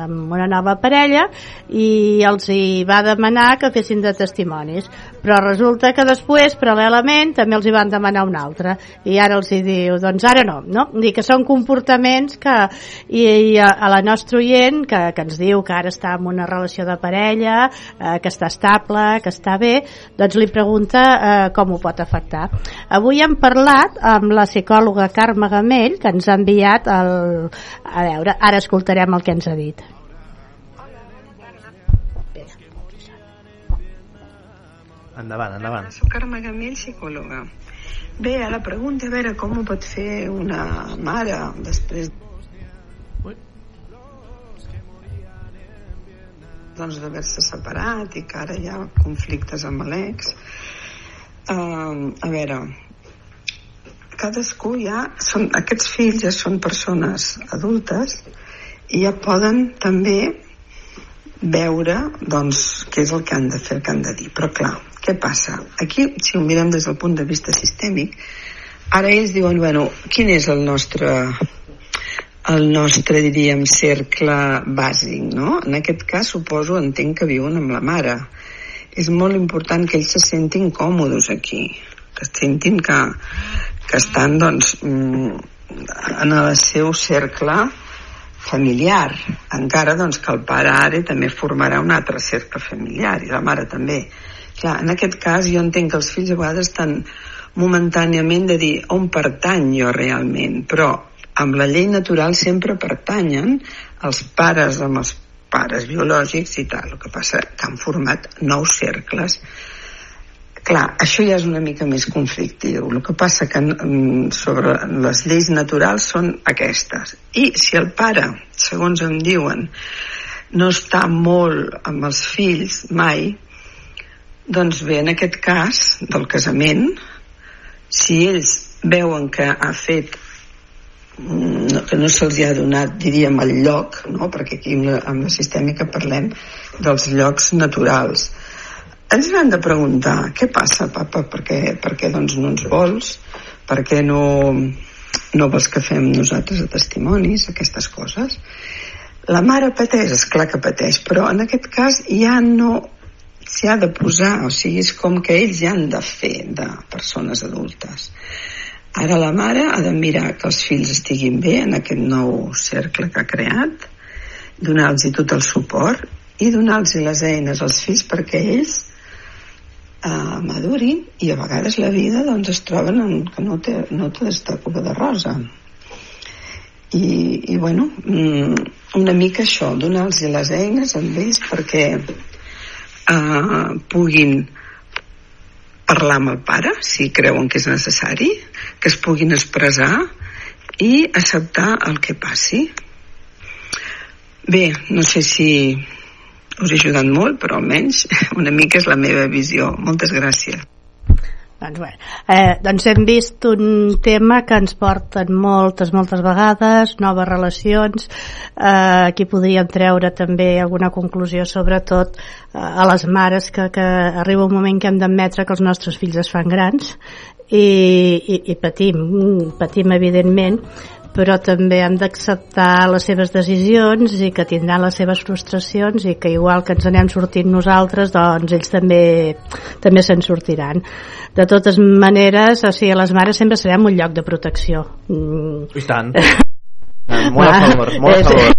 amb una nova parella i els hi va demanar que fessin de testimonis, però resulta que després, paral·lelament, també els hi van demanar un altre i ara els hi diu, doncs ara no, no? Dir que són comportaments que i, i a, a la nostra oient que, que ens diu que ara està en una relació de parella, eh, que està estable, que està bé, doncs li pregunta eh, com ho pot afectar. Avui hem parlat amb la psicòloga Carme Gamell, que ens ha enviat el... A veure, ara escoltarem el que ens ha dit. Endavant, endavant. Soc Carme Gamell, psicòloga. Bé, a la pregunta, a veure, com ho pot fer una mare després doncs d'haver-se separat i que ara hi ha conflictes amb l'ex uh, a veure cadascú ja són, aquests fills ja són persones adultes i ja poden també veure doncs què és el que han de fer, el que han de dir però clar, què passa? aquí si ho mirem des del punt de vista sistèmic ara ells diuen, bueno, quin és el nostre el nostre, diríem, cercle bàsic, no? En aquest cas, suposo, entenc que viuen amb la mare. És molt important que ells se sentin còmodes aquí, que sentin que, que estan, doncs, mm, en el seu cercle familiar. Encara, doncs, que el pare ara també formarà un altre cercle familiar, i la mare també. Clar, en aquest cas, jo entenc que els fills a vegades estan momentàniament de dir on pertany jo realment, però amb la llei natural sempre pertanyen els pares amb els pares biològics i tal. El que passa que han format nous cercles. Clar, això ja és una mica més conflictiu. El que passa que mm, sobre les lleis naturals són aquestes. I si el pare, segons em diuen, no està molt amb els fills mai, doncs bé, en aquest cas del casament, si ells veuen que ha fet no, que no se'ls ha donat, diríem, el lloc, no? perquè aquí amb la, amb la sistèmica parlem dels llocs naturals. Ens han de preguntar, què passa, papa? Per què, per què doncs, no ens vols? Per què no, no vols que fem nosaltres a testimonis, aquestes coses? La mare pateix, és clar que pateix, però en aquest cas ja no s'hi ha de posar, o sigui, és com que ells ja han de fer de persones adultes. Ara la mare ha de mirar que els fills estiguin bé en aquest nou cercle que ha creat donar-los tot el suport i donar-los les eines als fills perquè ells eh, madurin i a vegades la vida doncs, es troben en, que no té, no té esta color de rosa i, i bueno mm, una mica això donar-los les eines amb ells perquè eh, puguin parlar amb el pare si creuen que és necessari que es puguin expressar i acceptar el que passi bé, no sé si us he ajudat molt, però almenys una mica és la meva visió. Moltes gràcies. Doncs, bé, eh, doncs hem vist un tema que ens porten moltes, moltes vegades, noves relacions, eh, aquí podríem treure també alguna conclusió, sobretot eh, a les mares, que, que arriba un moment que hem d'admetre que els nostres fills es fan grans i, i, i patim, patim evidentment, però també hem d'acceptar les seves decisions i que tindran les seves frustracions i que igual que ens anem sortint nosaltres doncs ells també també se'n sortiran de totes maneres o sigui, les mares sempre serem un lloc de protecció mm. i tant molt a favor, molt a favor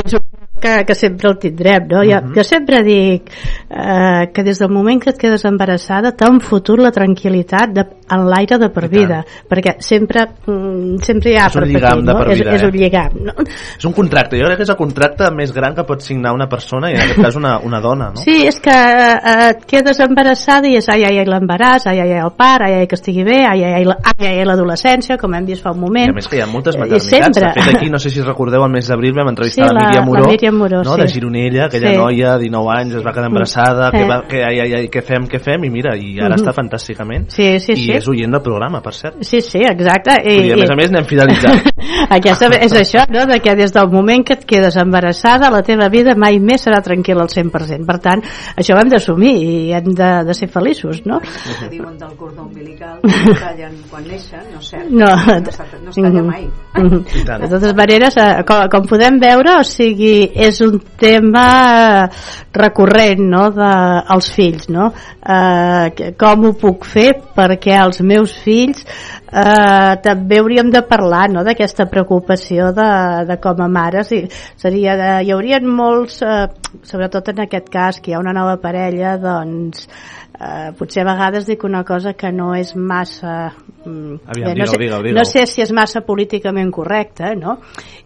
un que, que sempre el tindrem no? jo, uh -huh. jo sempre dic eh, que des del moment que et quedes embarassada t'ha fotut la tranquil·litat de, en l'aire de per vida perquè sempre, mm, sempre hi ha és per un lligam de no? per vida és, és eh? un lligam no? és un contracte, jo crec que és el contracte més gran que pot signar una persona i en aquest cas una, una dona no? Sí, és que eh, et quedes embarassada i és ai, ai, ai, l'embaràs, ai, ai, ai, el part, ai, ai, que estigui bé, ai, ai, ai, ai, l'adolescència, com hem vist fa un I moment. a més que hi ha moltes I maternitats. sempre. De fet, aquí, no sé si recordeu, el mes d'abril vam entrevistar Sí, la, la- Míriam Moró, la Míriam Moró, no? sí. de Gironella, aquella Sí. noia, 19 anys, es va quedar embarassada, Mm. que, Eh. va, que ai, ai, ai, què fem, què fem, i mira, i ara Mhm. està fantàsticament. Sí, sí, I sí. És oient del programa, per cert. Sí, sí, exacte. I, I, a més a més anem fidelitzant. Aquesta, és això, no? de que des del moment que et quedes embarassada la teva vida mai més serà tranquil·la al 100%. Per tant, això ho hem d'assumir i hem de, de ser feliços, no? que diuen del cordó umbilical que tallen quan neixen, no és cert No, no, es, no es talla mai Mhm. De totes maneres, eh, com, com podem veure, o sigui, és un tema recurrent, no?, de, als fills, no? Eh, com ho puc fer perquè els meus fills eh, també hauríem de parlar, no?, d'aquesta preocupació de, de com a mares i seria de, hi haurien molts, eh, sobretot en aquest cas, que hi ha una nova parella, doncs eh, potser a vegades dic una cosa que no és massa mm, Aviam, no, digue-ho, sé, digue-ho, digue-ho. no sé si és massa políticament correcte no?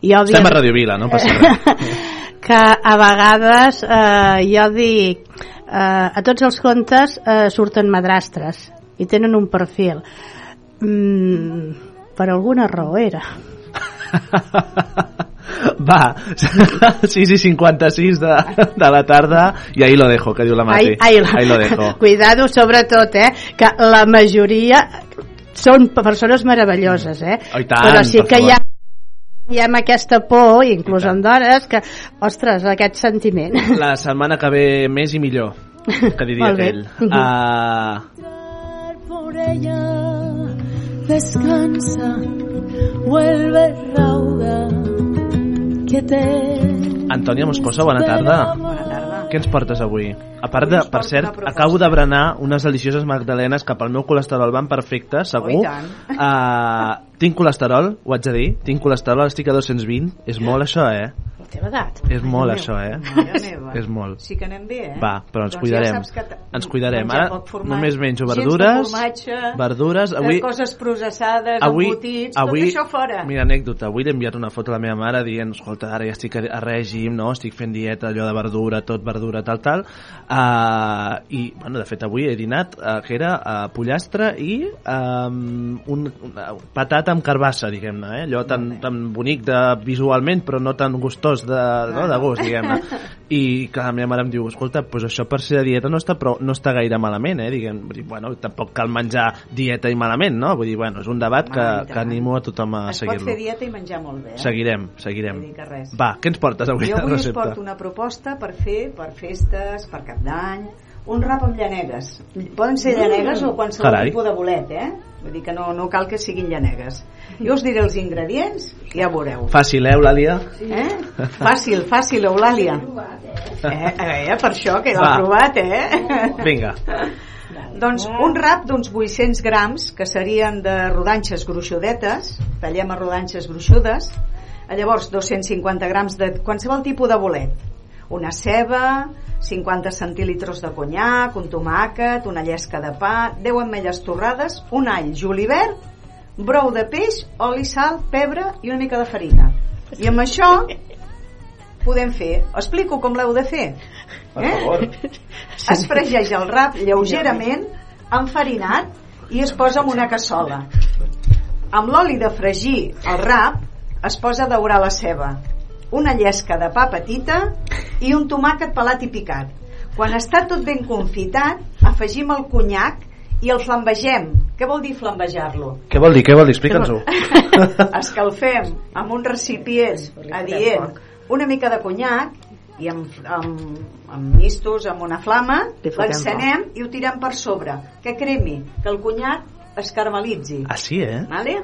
I Estem a Radio Vila, no passa res. que a vegades eh, jo dic eh, a tots els contes eh, surten madrastres i tenen un perfil mm, per alguna raó era Va, 6 i 56 de, de la tarda i ahí lo dejo, que diu la Mati. Ai, ai, ahí lo dejo. Cuidado, sobretot, eh, que la majoria són persones meravelloses, eh? Oh, tant, Però sí que hi ha hi ha aquesta por, inclús en dones, que, ostres, aquest sentiment. La setmana que ve més i millor, que diria aquell. Uh, por ella descansa, vuelve rauda, que te Antònia Moscosa, bona tarda. bona tarda Què ens portes avui? A part de, per cert, acabo de berenar unes delicioses magdalenes que pel meu colesterol van perfectes, segur. Oh, i tant. Uh, tinc colesterol, ho haig de dir. Tinc colesterol, estic a 220. És molt això, eh? Teva edat. És molt això, eh? És molt. Sí que anem bé, eh? Va, però ens doncs cuidarem. Ja que Ens cuidarem. Ara poc formatge, només menjo verdures, formatge, verdures. Avui, coses processades, avui, embotits, avui, tot això fora. Mira, anècdota, avui l'he enviat una foto a la meva mare dient, escolta, ara ja estic a, a règim, no? estic fent dieta, allò de verdura, tot verdura, tal, tal. Uh, I, bueno, de fet, avui he dinat, uh, que era uh, pollastre i um, un, una patata amb carbassa, diguem-ne, eh? allò tan, tan bonic de, visualment, però no tan gustós de, no, de gust, diguem-ne. I clar, la meva mare em diu, escolta, pues això per ser de dieta no està, però no està gaire malament, eh? Diguem, vull dir, bueno, tampoc cal menjar dieta i malament, no? Vull dir, bueno, és un debat que, i que animo a tothom a Es pot fer seguir-lo. dieta i menjar molt bé. Eh? Seguirem, seguirem. Va, què ens portes avui Jo avui us porto una proposta per fer per festes, per cap d'any, un rap amb llanegues. Poden ser llanegues o qualsevol Carai. tipus de bolet, eh? Vull dir que no, no cal que siguin llanegues. Jo us diré els ingredients i ja veureu. Fàcil, eh, Eulàlia? Eh? Fàcil, fàcil, Eulàlia. Eh, eh, per això que l'ha Va. provat, eh? Vinga. Doncs un rap d'uns 800 grams, que serien de rodanxes gruixudetes, tallem a rodanxes gruixudes, Llavors, 250 grams de qualsevol tipus de bolet. Una ceba, 50 centilitros de conyac, un tomàquet, una llesca de pa, 10 ametlles torrades, un all, julivert, brou de peix, oli, sal, pebre i una mica de farina. I amb això podem fer. Explico com l'heu de fer. Eh? Es fregeix el rap lleugerament, enfarinat, i es posa en una cassola. Amb l'oli de fregir el rap es posa a daurar la ceba, una llesca de pa petita i un tomàquet pelat i picat. Quan està tot ben confitat, afegim el conyac i el flambegem. Què vol dir flambejar-lo? Què vol dir? Què vol dir? Explica'ns-ho. Escalfem amb un recipient adient una mica de conyac i amb, amb, amb mistos, amb una flama, l'encenem i ho tirem per sobre. Que cremi, que el conyac es. Ah, sí, eh? Vale?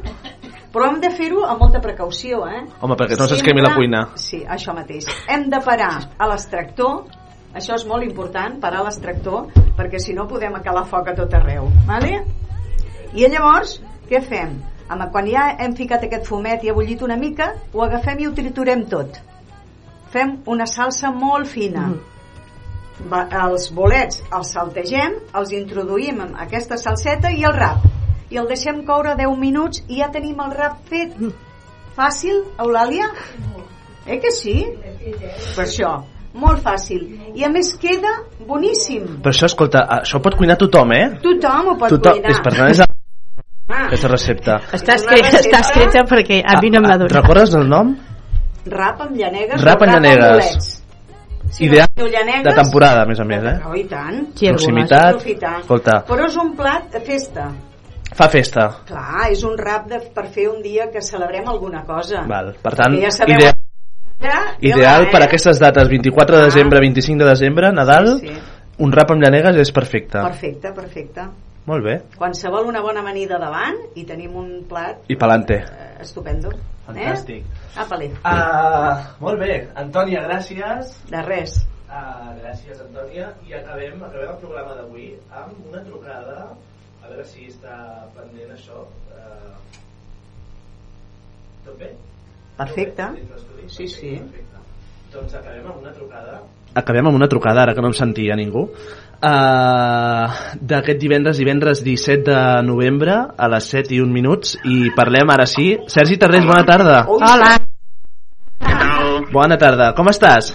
Però hem de fer-ho amb molta precaució, eh? Home, perquè no s'esquemi la cuina. Sí, això mateix. Hem de parar a l'extractor, això és molt important, parar a l'extractor, perquè si no podem acalar foc a tot arreu. Vale? I llavors, què fem? Amb, quan ja hem ficat aquest fumet i ha bullit una mica, ho agafem i ho triturem tot. Fem una salsa molt fina. Va, els bolets els saltegem, els introduïm en aquesta salseta i el rap. I el deixem coure 10 minuts i ja tenim el rap fet. Fàcil, Eulàlia? Eh que sí? Per això, molt fàcil. I a més queda boníssim. Per això, escolta, això pot cuinar tothom, eh? Tothom ho pot Tothom, cuinar. és per tant, és aquesta recepta. Està escrita, està escrita perquè a mi no m'ha donat. Recordes el nom? Rap amb llanegues Rap amb llanegues. Si Ideal no llanegues, de temporada, a més a més, eh? Oh, i tant. Proximitat. Escolta, Però és un plat de festa. Fa festa. Clar, és un rap de, per fer un dia que celebrem alguna cosa. Val. Per tant, ja sabeu- ideal, Ja, ideal per eh? aquestes dates, 24 de desembre, 25 de desembre, Nadal, Sí, sí. un rap amb llanegues és perfecte. Perfecte, perfecte. Molt bé. Qualsevol una bona amanida davant i tenim un plat I pelante. eh, estupendo. Fantàstic. Eh? Apa-li. Uh, molt bé, Antònia, gràcies. De res. Uh, gràcies, Antònia. I acabem, acabem el programa d'avui amb una trucada, veure si està pendent això. Uh, tot bé? Perfecte. Sí, sí. Perfecte. Doncs acabem amb una trucada. Acabem amb una trucada, ara que no em sentia ningú. Uh, d'aquest divendres, divendres 17 de novembre a les 7 i 1 minuts i parlem ara sí. Sergi Tarrés, bona tarda. Hola. Bona tarda, com estàs?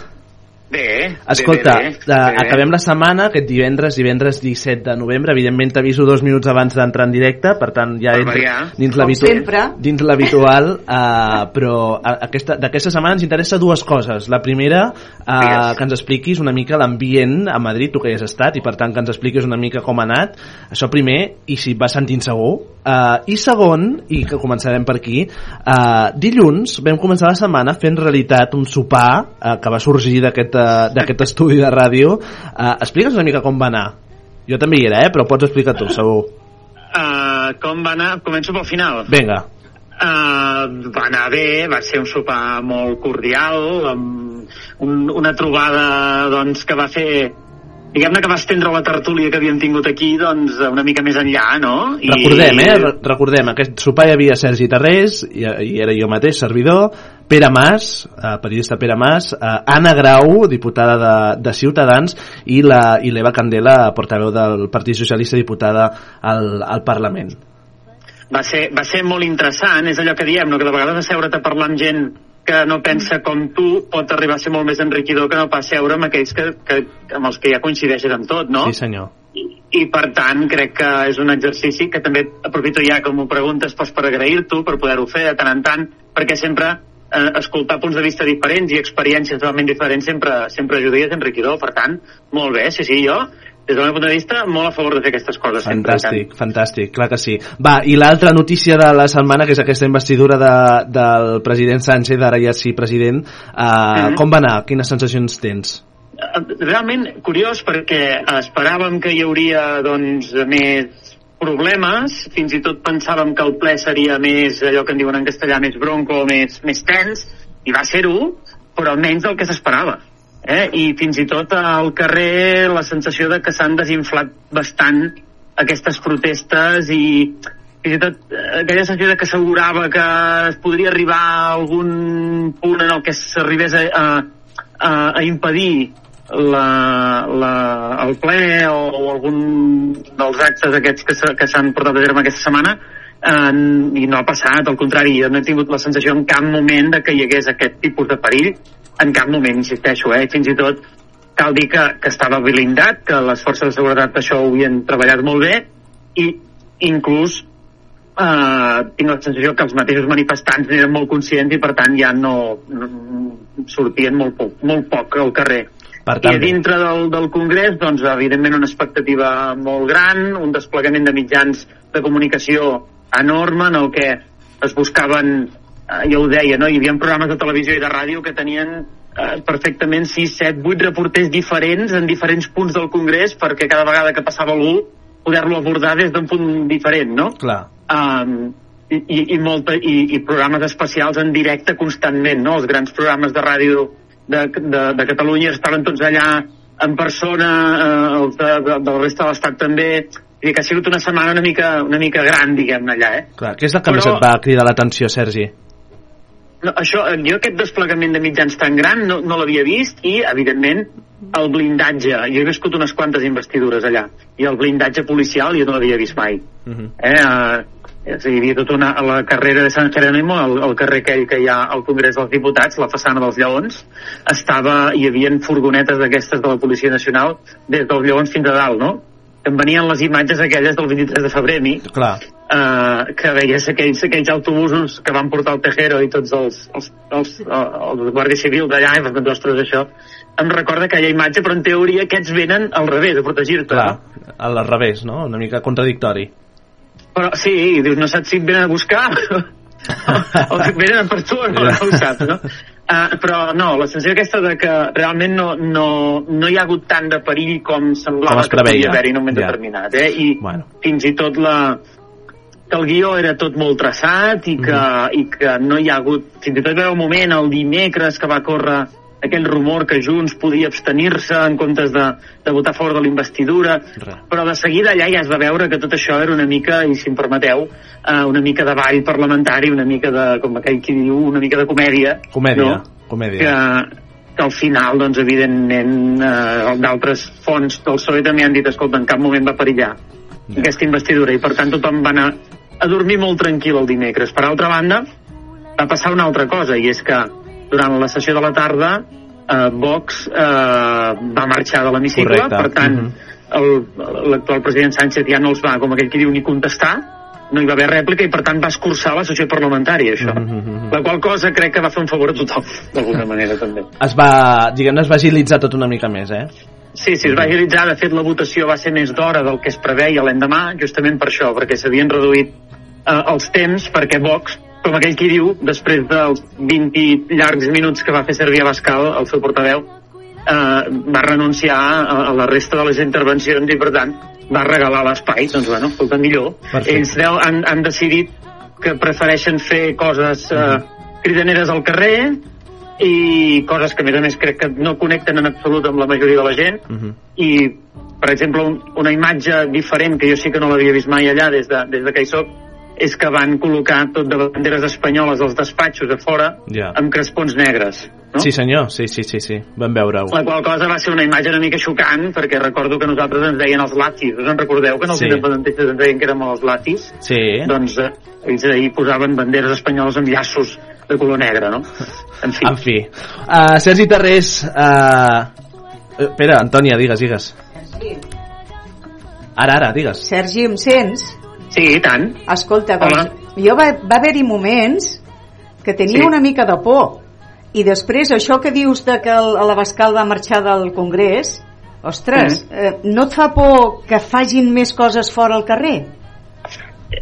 Bé, Escolta, bé, bé, eh, bé. acabem la setmana, aquest divendres, divendres 17 de novembre, evidentment t'aviso dos minuts abans d'entrar en directe, per tant ja entro dins Com l'habitu- sempre. dins l'habitual, uh, però aquesta- d'aquesta setmana ens interessa dues coses. La primera, uh, Digues. que ens expliquis una mica l'ambient a Madrid, tu que hi has estat, i per tant que ens expliquis una mica com ha anat, això primer, i si et vas sentint segur. Uh, I segon, i que començarem per aquí, uh, dilluns vam començar la setmana fent realitat un sopar uh, que va sorgir d'aquest d'aquest estudi de ràdio. Uh, Explica'ns una mica com va anar. Jo també hi era, eh? però pots explicar tu, segur. Uh, com va anar? Començo pel final. Vinga. Uh, va anar bé, va ser un sopar molt cordial, amb un, una trobada doncs, que va fer diguem-ne que va estendre la tertúlia que havíem tingut aquí doncs, una mica més enllà, no? I... Recordem, eh? Re- Recordem, aquest sopar hi havia Sergi Tarrés, i, i era jo mateix, servidor, Pere Mas, eh, periodista Pere Mas, eh, Anna Grau, diputada de, de Ciutadans, i la i l'Eva Candela, portaveu del Partit Socialista, diputada al, al Parlament. va ser, va ser molt interessant, és allò que diem, no? que de vegades asseure't a parlar amb gent que no pensa com tu pot arribar a ser molt més enriquidor que no pas seure amb aquells que, que, amb els que ja coincideixes en tot, no? Sí, senyor. I per tant crec que és un exercici que també aprofito ja que m'ho preguntes doncs, per agrair-t'ho, per poder-ho fer de tant en tant, perquè sempre eh, escoltar punts de vista diferents i experiències totalment diferents sempre, sempre ajuda i és enriquidor. Per tant, molt bé, sí, sí, jo des del meu punt de vista, molt a favor de fer aquestes coses. sempre, i tant. Fantàstic, fantàstic, clar que sí. Va, i l'altra notícia de la setmana, que és aquesta investidura de, del president Sánchez, ara ja sí president, uh, Mhm. com va anar? Quines sensacions tens? Eh, realment curiós perquè esperàvem que hi hauria doncs, més problemes, fins i tot pensàvem que el ple seria més, allò que en diuen en castellà, més bronco, més, més tens, i va ser-ho, però menys del que s'esperava. Eh? I fins i tot al carrer la sensació de que s'han desinflat bastant aquestes protestes i fins i tot eh, aquella sensació de que assegurava que es podria arribar a algun punt en el que s'arribés a, a, a, a impedir la, la, el ple o, o algun dels actes aquests que s'ha- que s'han portat a terme aquesta setmana eh, i no ha passat, al contrari, jo no he tingut la sensació en cap moment de que hi hagués aquest tipus de perill, en cap moment, insisteixo, eh? fins i tot cal dir que, que estava blindat, que les forces de seguretat això ho havien treballat molt bé i inclús eh, tinc la sensació que els mateixos manifestants eren molt conscients i per tant ja no, no sortien molt poc, molt poc al carrer. Per I tant, a dintre del, del Congrés, doncs, evidentment, una expectativa molt gran, un desplegament de mitjans de comunicació enorme en el que es buscaven, eh, ja ho deia, no? hi havia programes de televisió i de ràdio que tenien eh, perfectament 6, 7, 8 reporters diferents en diferents punts del Congrés perquè cada vegada que passava algú poder-lo abordar des d'un punt diferent, no? clar. um, i, i, i, molta, i, i programes especials en directe constantment, no? Els grans programes de ràdio de, de, de Catalunya estaven tots allà en persona, eh, els de, de, de la resta de l'Estat també, i que ha sigut una setmana una mica, una mica gran, diguem-ne, allà, eh? Clar, què és el que Però- més et va cridar l'atenció, Sergi? No, això, eh, jo aquest desplegament de mitjans tan gran no, no l'havia vist i, evidentment, el blindatge. Jo he viscut unes quantes investidures allà i el blindatge policial jo no l'havia vist mai. Uh -huh. Eh, eh, és a dir, hi havia tota una, a la carrera de Sant Jerónimo, el, el carrer aquell que hi ha al Congrés dels Diputats, la façana dels Lleons, estava, hi havia furgonetes d'aquestes de la Policia Nacional des dels Lleons fins a dalt, no? Em venien les imatges aquelles del 23 de febrer a mi, Clar. Eh, que veies aquells, aquells autobusos que van portar el Tejero i tots els, els, els, els guàrdies civils d'allà, i dir, ostres, això em recorda aquella imatge, però en teoria aquests venen al revés, a protegir-te. Clar, no? al revés, no? Una mica contradictori. Però sí, i dius, no saps si et venen a buscar o, o si et venen per tu, no, no ho saps, no? Uh, però no, la sensació aquesta de que realment no, no, no hi ha hagut tant de perill com semblava Com que podia haver-hi en un moment Ja. determinat, eh? I Bueno. fins i tot la, que el guió era tot molt traçat i que, Mhm. i que no hi ha hagut... Fins i tot va haver un moment, el dimecres, que va córrer aquell rumor que Junts podia abstenir-se en comptes de, de votar a favor de la investidura, Res. però de seguida allà ja es va veure que tot això era una mica, i si em permeteu, eh, una mica de ball parlamentari, una mica de, com aquell qui diu, una mica de comèdia. Comèdia, no? comèdia. que, que al final, doncs, evidentment, eh, d'altres fons del PSOE també han dit, escolta, en cap moment va perillar Ja. aquesta investidura i per tant tothom va anar a dormir molt tranquil el dimecres. Per altra banda, va passar una altra cosa i és que durant la sessió de la tarda eh, Vox eh, va marxar de l'hemicicle, per tant Mhm. el- l'actual president Sánchez ja no els va, com aquell que diu, ni contestar, no hi va haver rèplica i per tant va escurçar la sessió parlamentària, això. Mhm. La qual cosa crec que va fer un favor a tothom, d'alguna manera també. Es va, diguem-ne, es va agilitzar tot una mica més, eh? Sí, sí, es va agilitzar. De fet, la votació va ser més d'hora del que es preveia l'endemà, justament per això, perquè s'havien reduït eh, els temps, perquè Vox, com aquell qui diu, després dels 20 i llargs minuts que va fer servir Abascal, el seu portaveu, eh, va renunciar a, a la resta de les intervencions i, per tant, va regalar l'espai. Doncs, bueno, escolta, millor. Perfecte. Ells deu, han, han decidit que prefereixen fer coses eh, cridaneres al carrer i coses que a més a més crec que no connecten en absolut amb la majoria de la gent Uh -huh. i per exemple un, una imatge diferent que jo sí que no l'havia vist mai allà des de, des de que hi soc és que van col·locar tot de banderes espanyoles als despatxos a fora Ja. amb crespons negres no? Sí, senyor, sí, sí, sí, sí. Vam veure-ho. la qual cosa va ser una imatge una mica xocant perquè recordo que nosaltres ens deien els latis us en recordeu que en els Sí. independentistes ens deien que érem els latis Sí. doncs eh, ells ahir posaven banderes espanyoles amb llaços de color negre no? en fi, En fi. Uh, Sergi Tarrés... Uh... Espera, Antònia, digues, digues. Ara, ara, digues. Sergi, em sents? sí, i tant Escolta, Hola. doncs, jo va, va haver-hi moments que tenia Sí. una mica de por i després això que dius de que el- l'Abascal va marxar del Congrés ostres, eh, no et fa por que fagin més coses fora al carrer?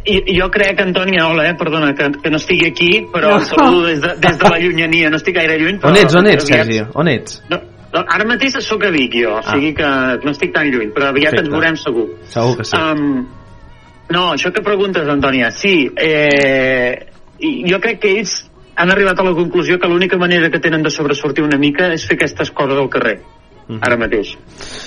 I, jo crec, Antònia, hola, eh, perdona, que, que no estigui aquí, però No. saludo des de, des de la llunyania, no estic gaire lluny. Però On ets, on ets, aviat- Sergi? On ets? No, no, ara mateix sóc a Vic, jo, o sigui que no estic tan lluny, però aviat Perfecte. ens veurem segur. Segur que sí. Um, no, això que preguntes, Antònia, sí, eh, i jo crec que ells han arribat a la conclusió que l'única manera que tenen de sobresortir una mica és fer aquestes coses al carrer, Mhm. ara mateix.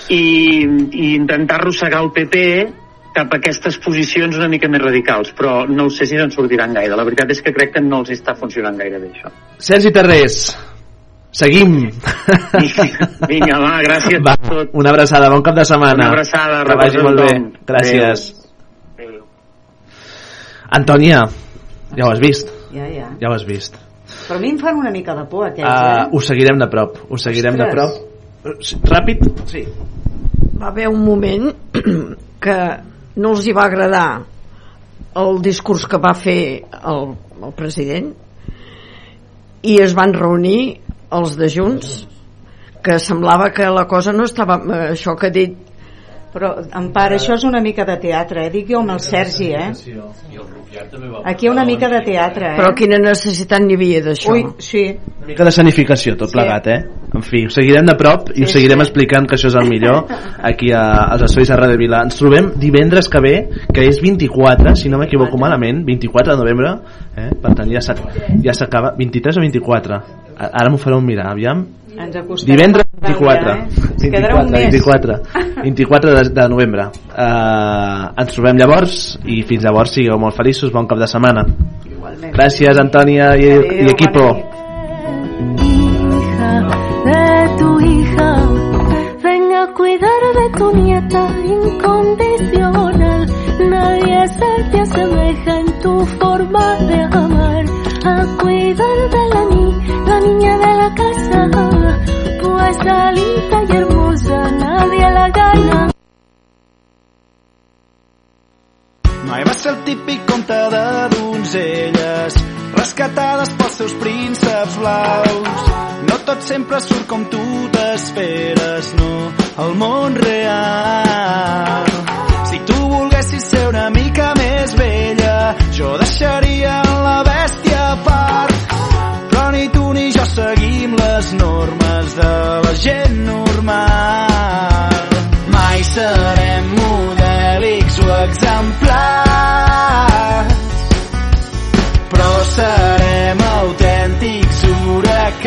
I, i intentar arrossegar el PP cap a aquestes posicions una mica més radicals, però no ho sé si se'n sortiran gaire. La veritat és que crec que no els està funcionant gaire bé, això. Sergi Terrés, seguim. Vinga, va, gràcies Va, per tot. una abraçada, bon cap de setmana. Una abraçada, que vagi molt bé. Gràcies. Antònia, ja ho has vist, Ja, ja. ja ho has vist. Però a mi em fan una mica de por aquests, Uh, eh? ho seguirem de prop, ho seguirem de prop. Ostres. Eh, sí, Ràpid? Sí. va haver un moment que no els hi va agradar el discurs que va fer el, el president? I es van reunir els de Junts que semblava que la cosa no estava eh, això que ha dit Però, Empar, això és una mica de teatre, eh? Dic jo amb el Sergi, eh? Aquí hi ha una mica de teatre, eh? però quina necessitat n'hi havia d'això Ui, sí. Una mica de sanificació, tot Sí. plegat, eh? En fi, ho seguirem de prop i Sí, us seguirem sí. explicant que això és el millor aquí a, als estudis de Ràdio Vila. Ens trobem divendres que ve, que és 24, si no m'equivoco malament, 24 de novembre, eh? per tant ja s'ac- ja s'acaba, 23 o 24? A- Ara m'ho fareu mirar, aviam. Ens acostem. Divendres a veure, 24, eh? Ens quedarà un 24, mes. 24, 24 de, de novembre. Uh, ens trobem llavors i fins llavors sigueu molt feliços, bon cap de setmana. Igualment. Gràcies, Antònia i, i equipo. hija, de tu hija. Ven a cuidar de tu nieta incondicional. Nadie se te asemeja en tu forma de amar. A cuidar de la, ni la niña de la casa. Pues alita y hermosa, nadie la gana. Mai va ser el típic conte de donzelles rescatades pels seus prínceps blaus. No tot sempre surt com tu t'esperes, no, el món real. Si tu volguessis ser una mica més vella, jo deixaria la bèstia a part. Seguim les normes de la gent normal. Mai serem modèlics o exemplars, però serem autèntics huracans.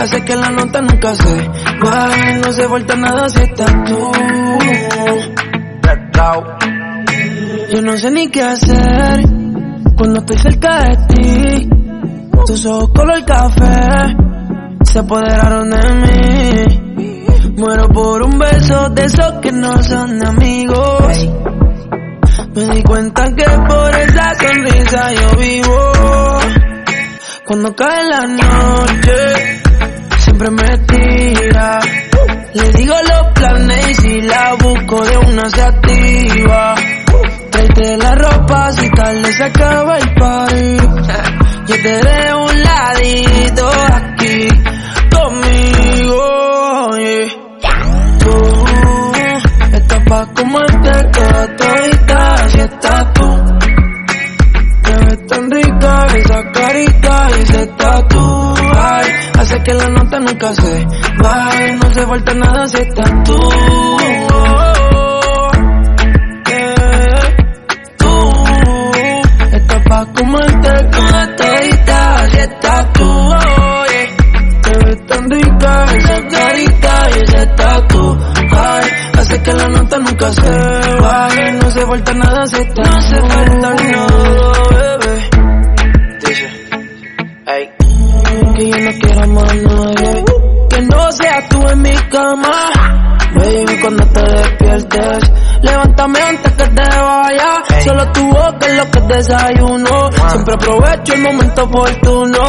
Hace que la nota nunca se baje, no se vuelta nada si estás tú. Yo no sé ni qué hacer cuando estoy cerca de ti. Tus ojos color café se apoderaron de mí. Muero por un beso de esos que no son de amigos. Me di cuenta que por esa sonrisa yo vivo. Cuando cae la noche, siempre me tira. Le digo los planes y si la busco de una se activa. Tráete la ropa si tarde se acaba el party. Yo te dejo un ladito hace que la nota nunca se baje, no se falta nada si estás tú. Eh, Tú estás pa' comerte toda todita, así estás tú. Te ves tan rica esa carita y ese tatu. Ay, hace que la nota nunca se baje, no se falta nada si estás No se falta nada, en mi cama. Baby, cuando te despiertes, levántame antes que te vaya. Solo tu boca es lo que desayuno. Siempre aprovecho el momento oportuno.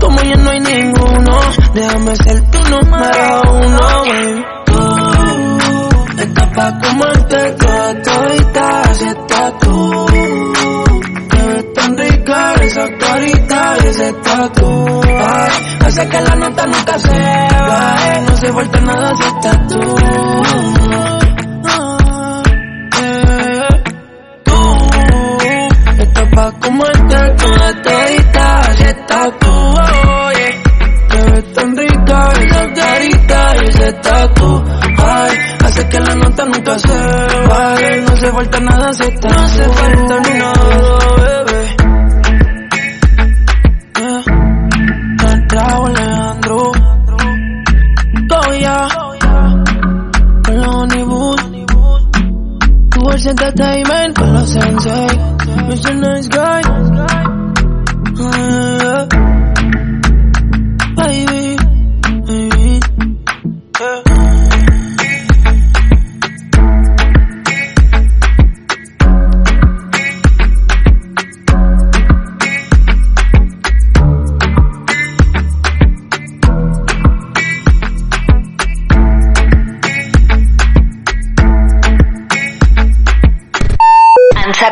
Como ya no hay ninguno, déjame ser tu número uno. baby. Tú estás pa' comerte toda todita, estás tú. Te ves tan rica esa carita y ese tatu. Ay, hace que la nota nunca se baje, no se falta nada si estás tú. Eh, Tú estás pa' comerte toda todita, así estás tú. Oye, te ves tan rica esa carita y ese tatu. Ay, hace que la nota nunca se baje, no se falta nada si estás No se falta time. Mr. Nice Guy.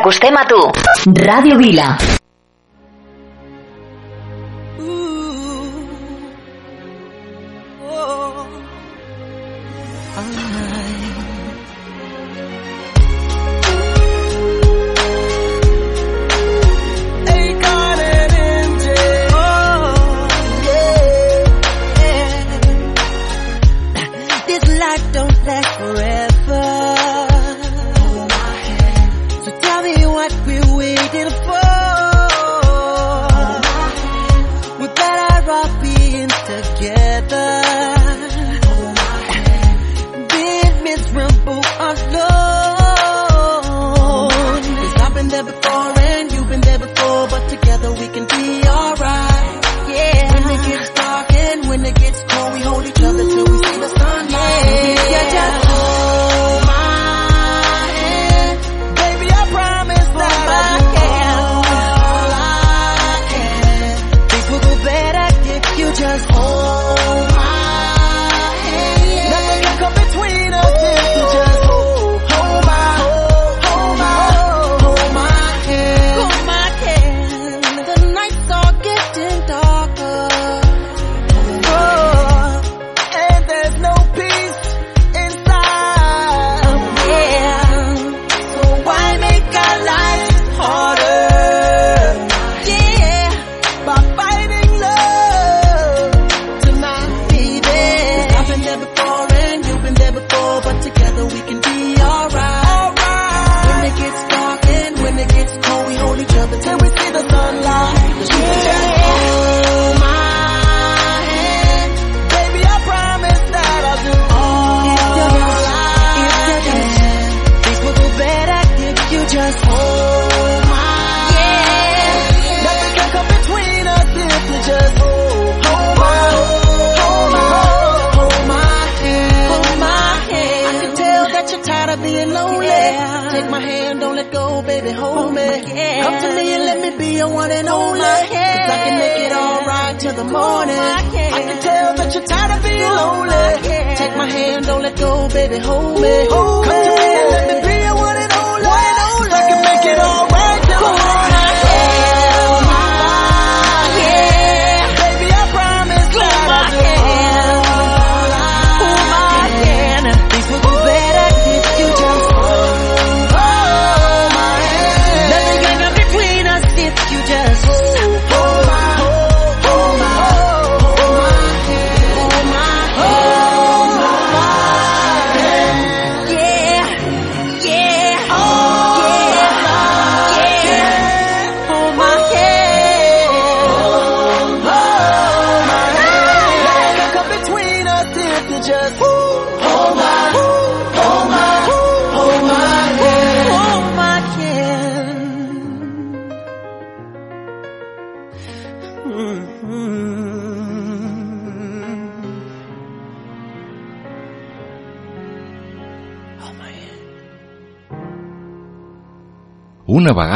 Ens acostem a tu. Ràdio Vila.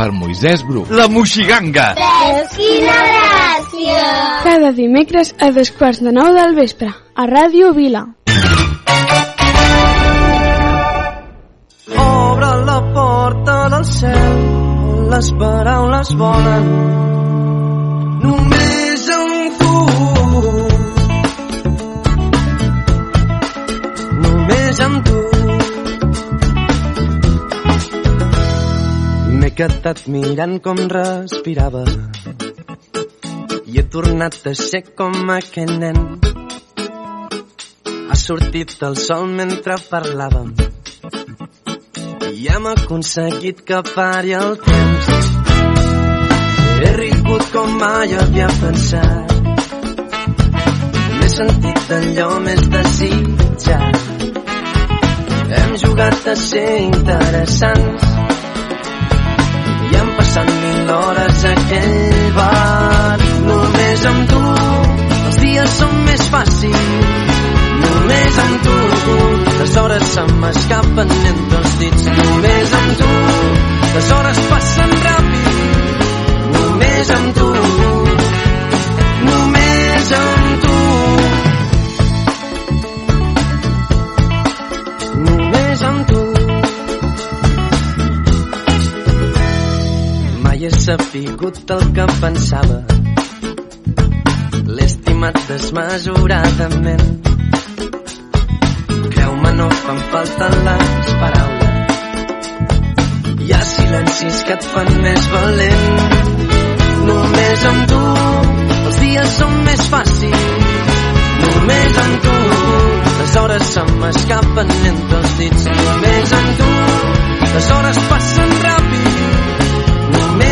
per Moisès Bru. La Moixiganga! Veus quina gràcia! Cada dimecres a dos quarts de nou del vespre, a Ràdio Vila. Obre la porta del cel, les paraules volen. Només amb tu. Només amb tu. Quedat mirant com respirava i he tornat a ser com aquell nen. Ha sortit el sol mentre parlàvem i hem aconseguit que pari el temps. He rigut com mai havia pensat. M'he sentit allò més desitjat. Hem jugat a ser interessants passat mil hores a aquell bar. Només amb tu els dies són més fàcils. Només amb tu les hores se m'escapen entre els dits. Només amb tu les hores passen ràpid. Només amb tu, he sapigut el que pensava. L'he estimat desmesuradament. Creu-me, no fan falta les paraules. Hi ha silencis que et fan més valent. Només amb tu els dies són més fàcils. Només amb tu les hores se m'escapen entre els dits. Només amb tu les hores passen ràpid.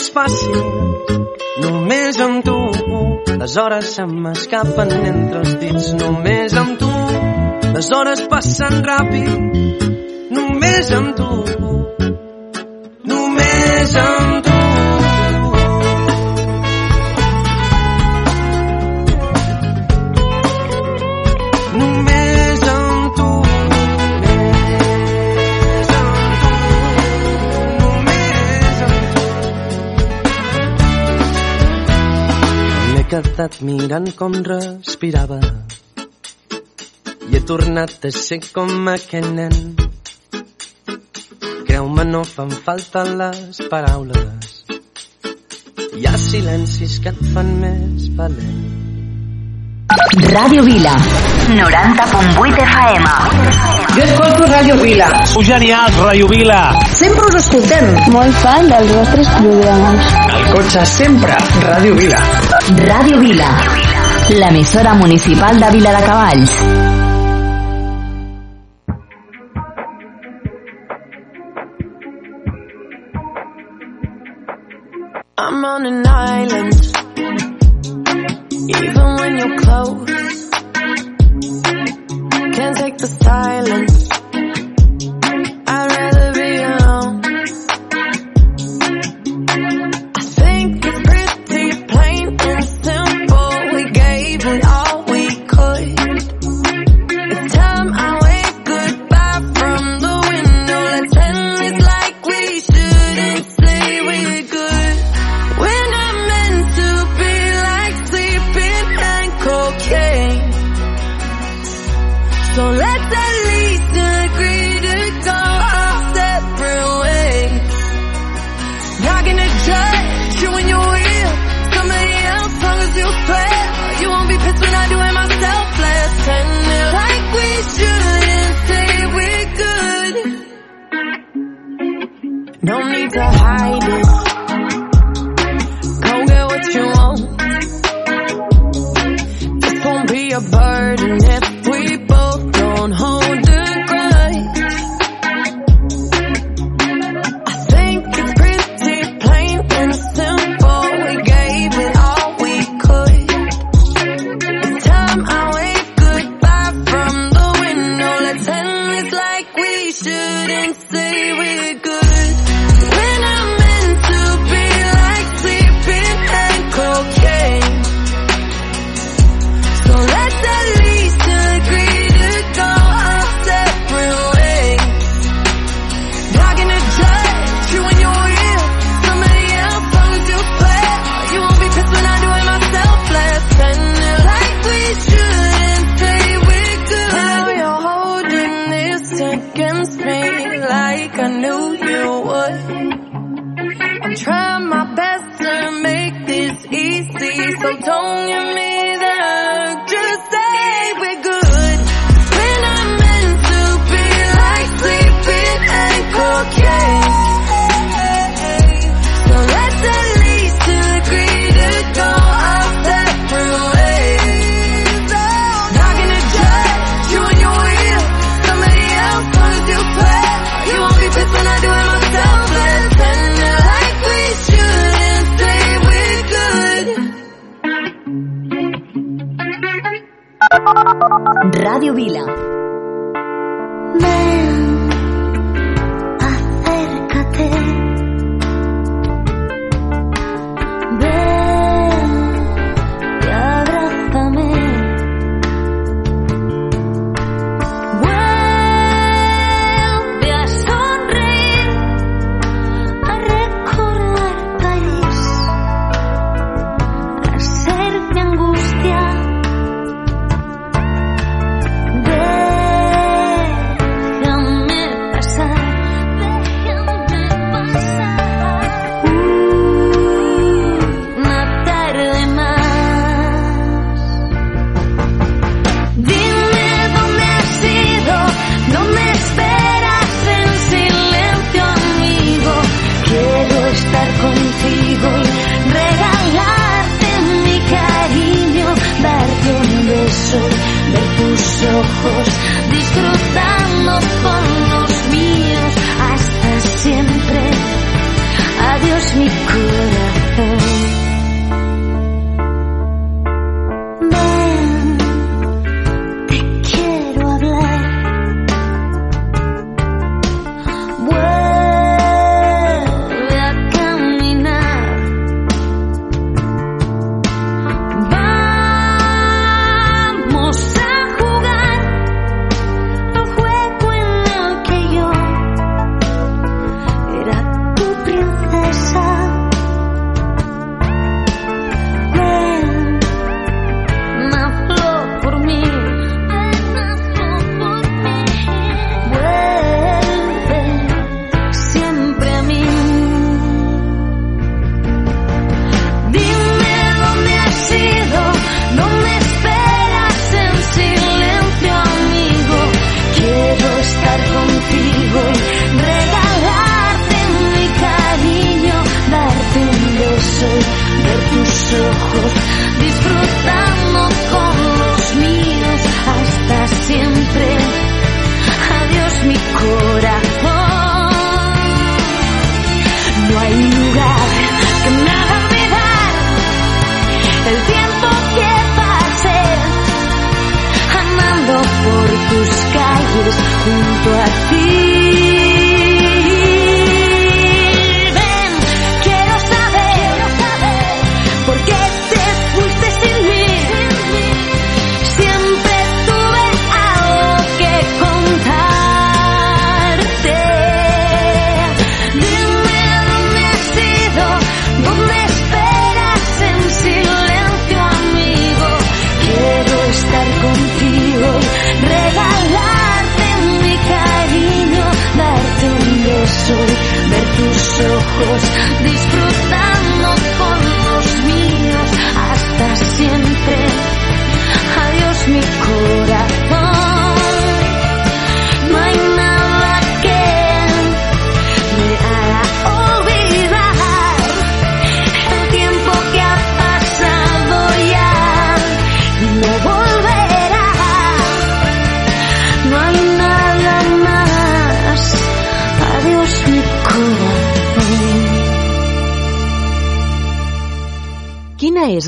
més fàcils. Només amb tu, les hores se m'escapen entre els dits. Només amb tu, les hores passen ràpid. Només amb tu, quedat mirant com respirava i he tornat a ser com aquest nen. Creu-me, no fan falta les paraules. Hi ha silencis que et fan més valent. Ràdio Vila. 90.8 FM. Jo escolto Ràdio Vila. Sou genials, Ràdio Vila. Sempre us escoltem. Molt fan dels vostres programes. Al cotxe sempre, Ràdio Vila. Ràdio Vila, l'emissora municipal de Vila de Cavalls. I'm on an island Even when you're close Can't take the silence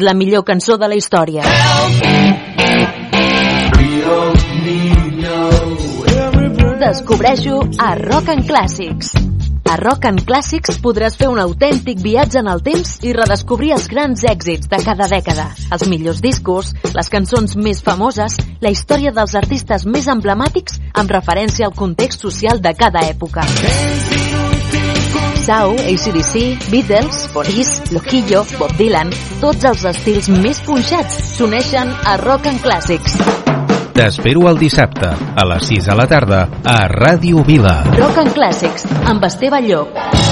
la millor cançó de la història. Descobreixo a Rock and Classics. A Rock and Classics podràs fer un autèntic viatge en el temps i redescobrir els grans èxits de cada dècada, els millors discos, les cançons més famoses, la història dels artistes més emblemàtics amb referència al context social de cada època. Hey, Sau, ACDC, Beatles, Boris, Loquillo, Bob Dylan, tots els estils més punxats s'uneixen a Rock and Classics. T'espero el dissabte, a les 6 de la tarda, a Ràdio Vila. Rock and Classics, amb Esteve Llop.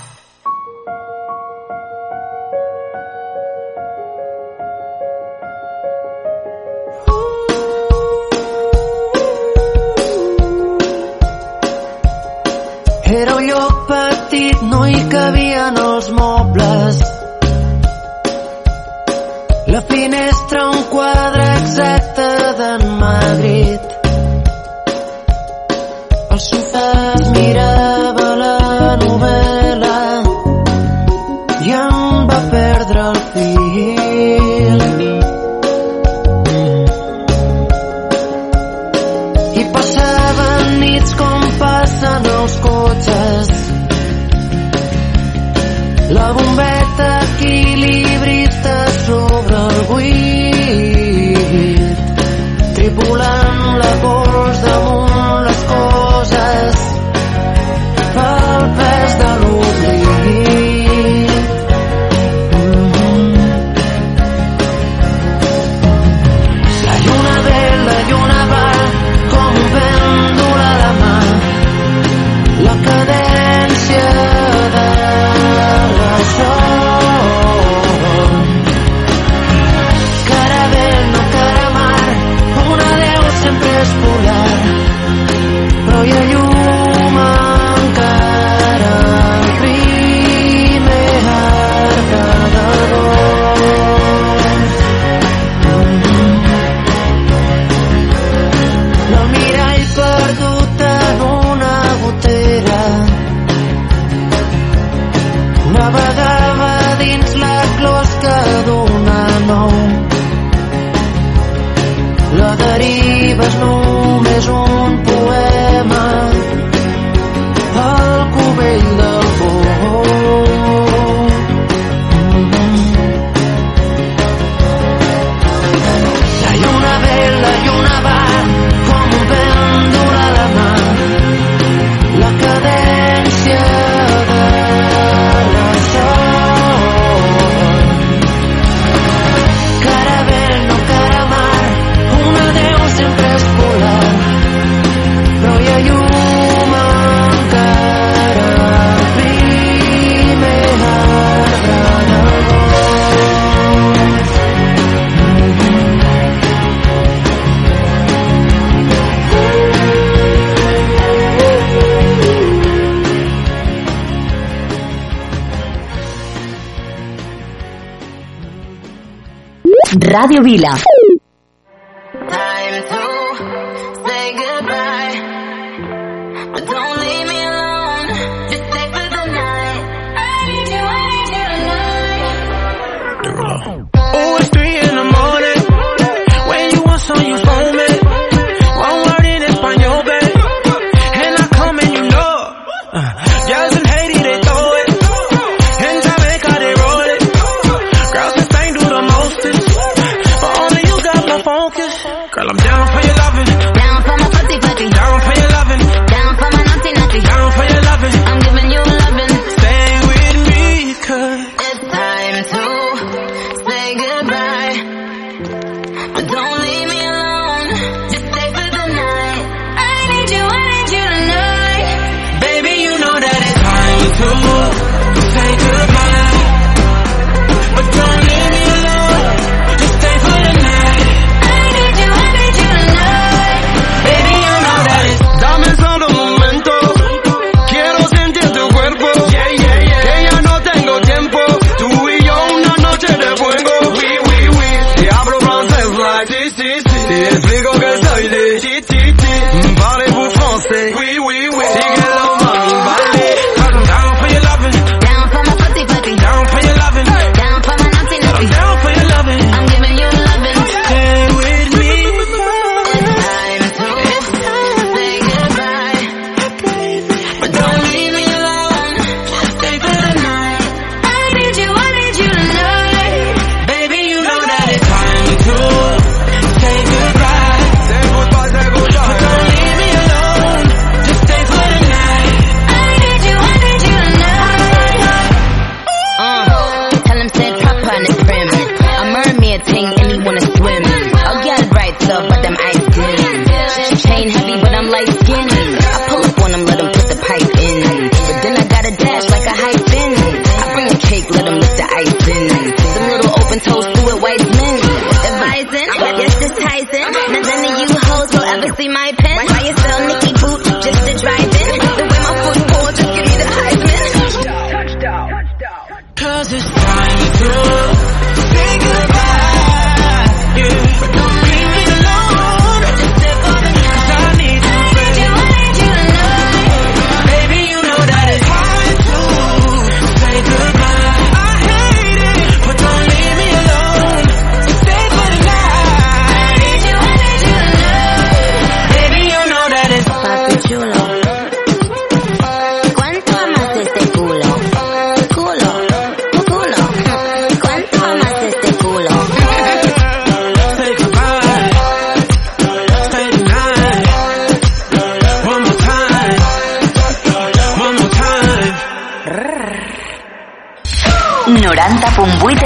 Radio Vila.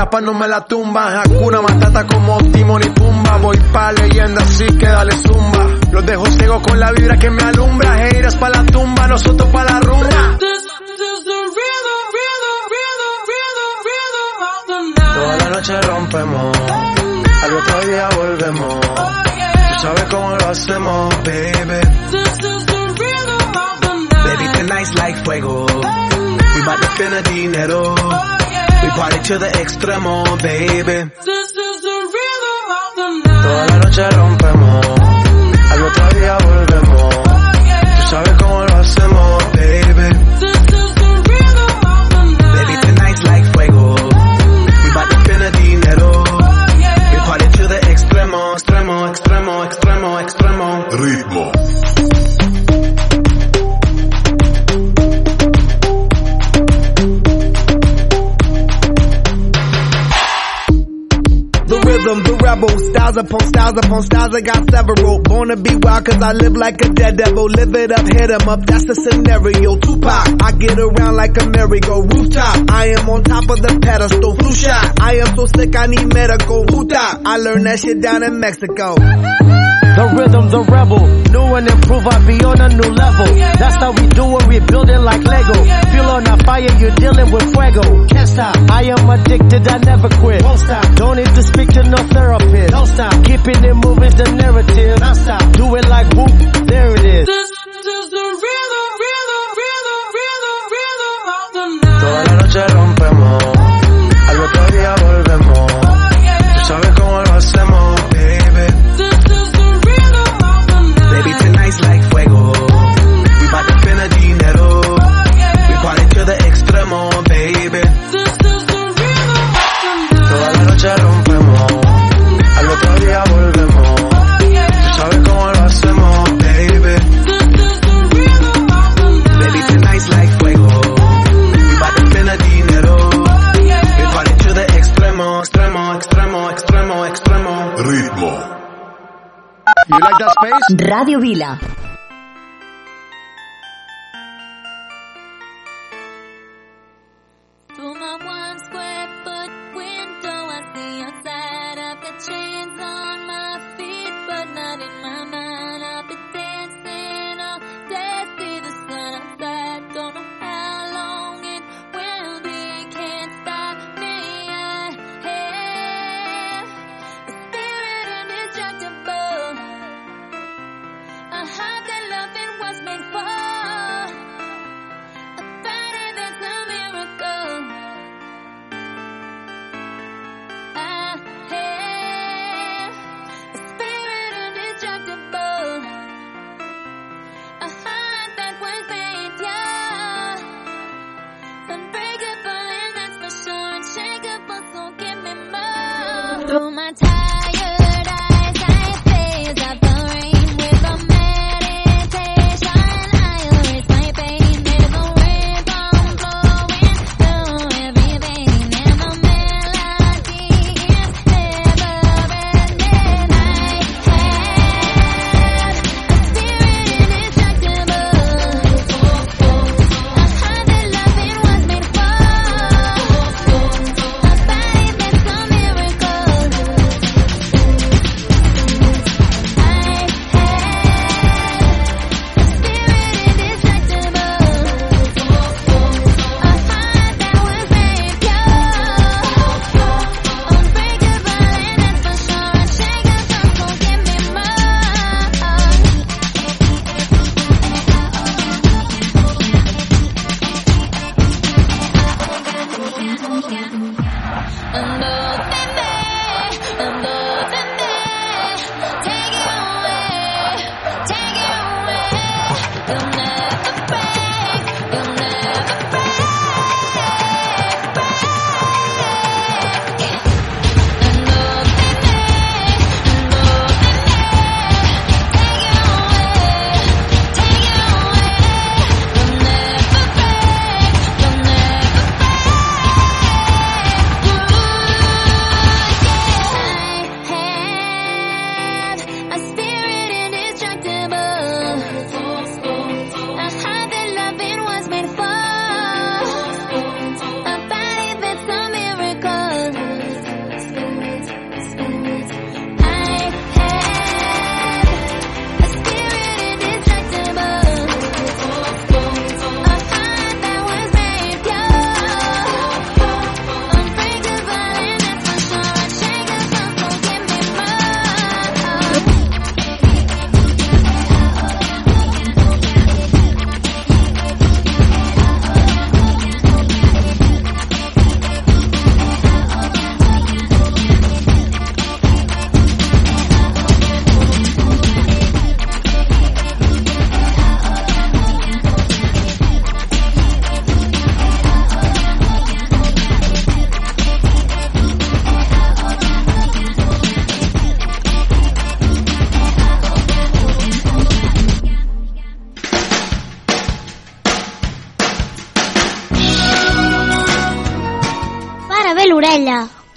La paz no me la tumba. Hakuna Matata como Timon y Pumba. Voy pa' leyenda así que dale zumba. Los dejo ciego con la vibra que me alumbra. Heiras pa' la tumba, nosotros pa' la rumba. Toda la noche rompemos, al otro día volvemos. Tú sabes cómo lo hacemos, baby. Baby, tonight's like fuego. We bout to spend the dinero. We party to the extremo, baby. This is the rhythm of the night. Toda la noche rompemos, al otro día volvemos. Oh, Tú sabes styles upon styles upon styles, I got several. Born to be wild cause I live like a dead devil. Live it up, hit 'em up, that's the scenario. Tupac, I get around like a merry-go rooftop. I am on top of the pedestal, flu shot. I am so sick, I need medical. Huta, I learned that shit down in Mexico. The rhythm, the rebel. New and improve, I be on a new level. That's how we do it, we build it like Lego. Feel on a fire, you're dealing with fuego. Can't stop. I am addicted, I never quit. Won't stop. Don't need to speak to no therapist. Don't stop. Keeping it moving's the narrative. Don't stop. Do it like whoop, there it is. This is the rhythm, rhythm, rhythm, rhythm, Toda la noche rompemos, Ritmo. You like that space? Ràdio Vila.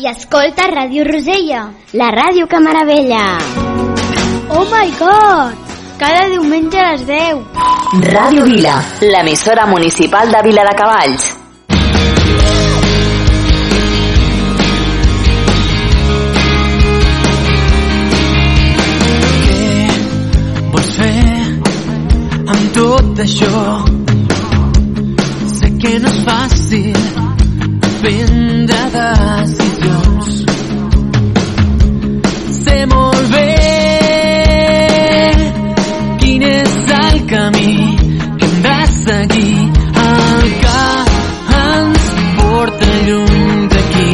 i escolta Ràdio Rosella, la ràdio que meravella. Oh my god! Cada diumenge a les 10. Ràdio Vila, l'emissora municipal de Vila de Cavalls. Què vols fer amb tot això? Sé que no és fàcil vendades i flors. Sé molt bé quin és el camí que hem de seguir. El que porta lluny d'aquí.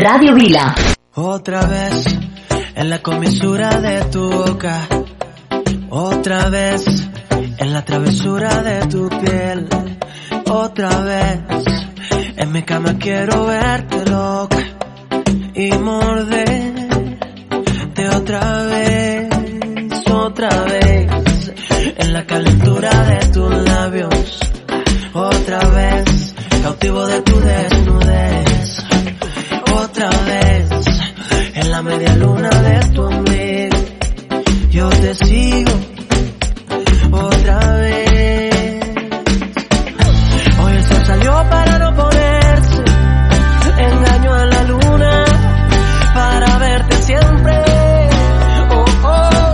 Ràdio Vila. Otra vez en la comisura de tu boca. Otra vez en la travesura de tu piel. Otra vez en mi cama quiero verte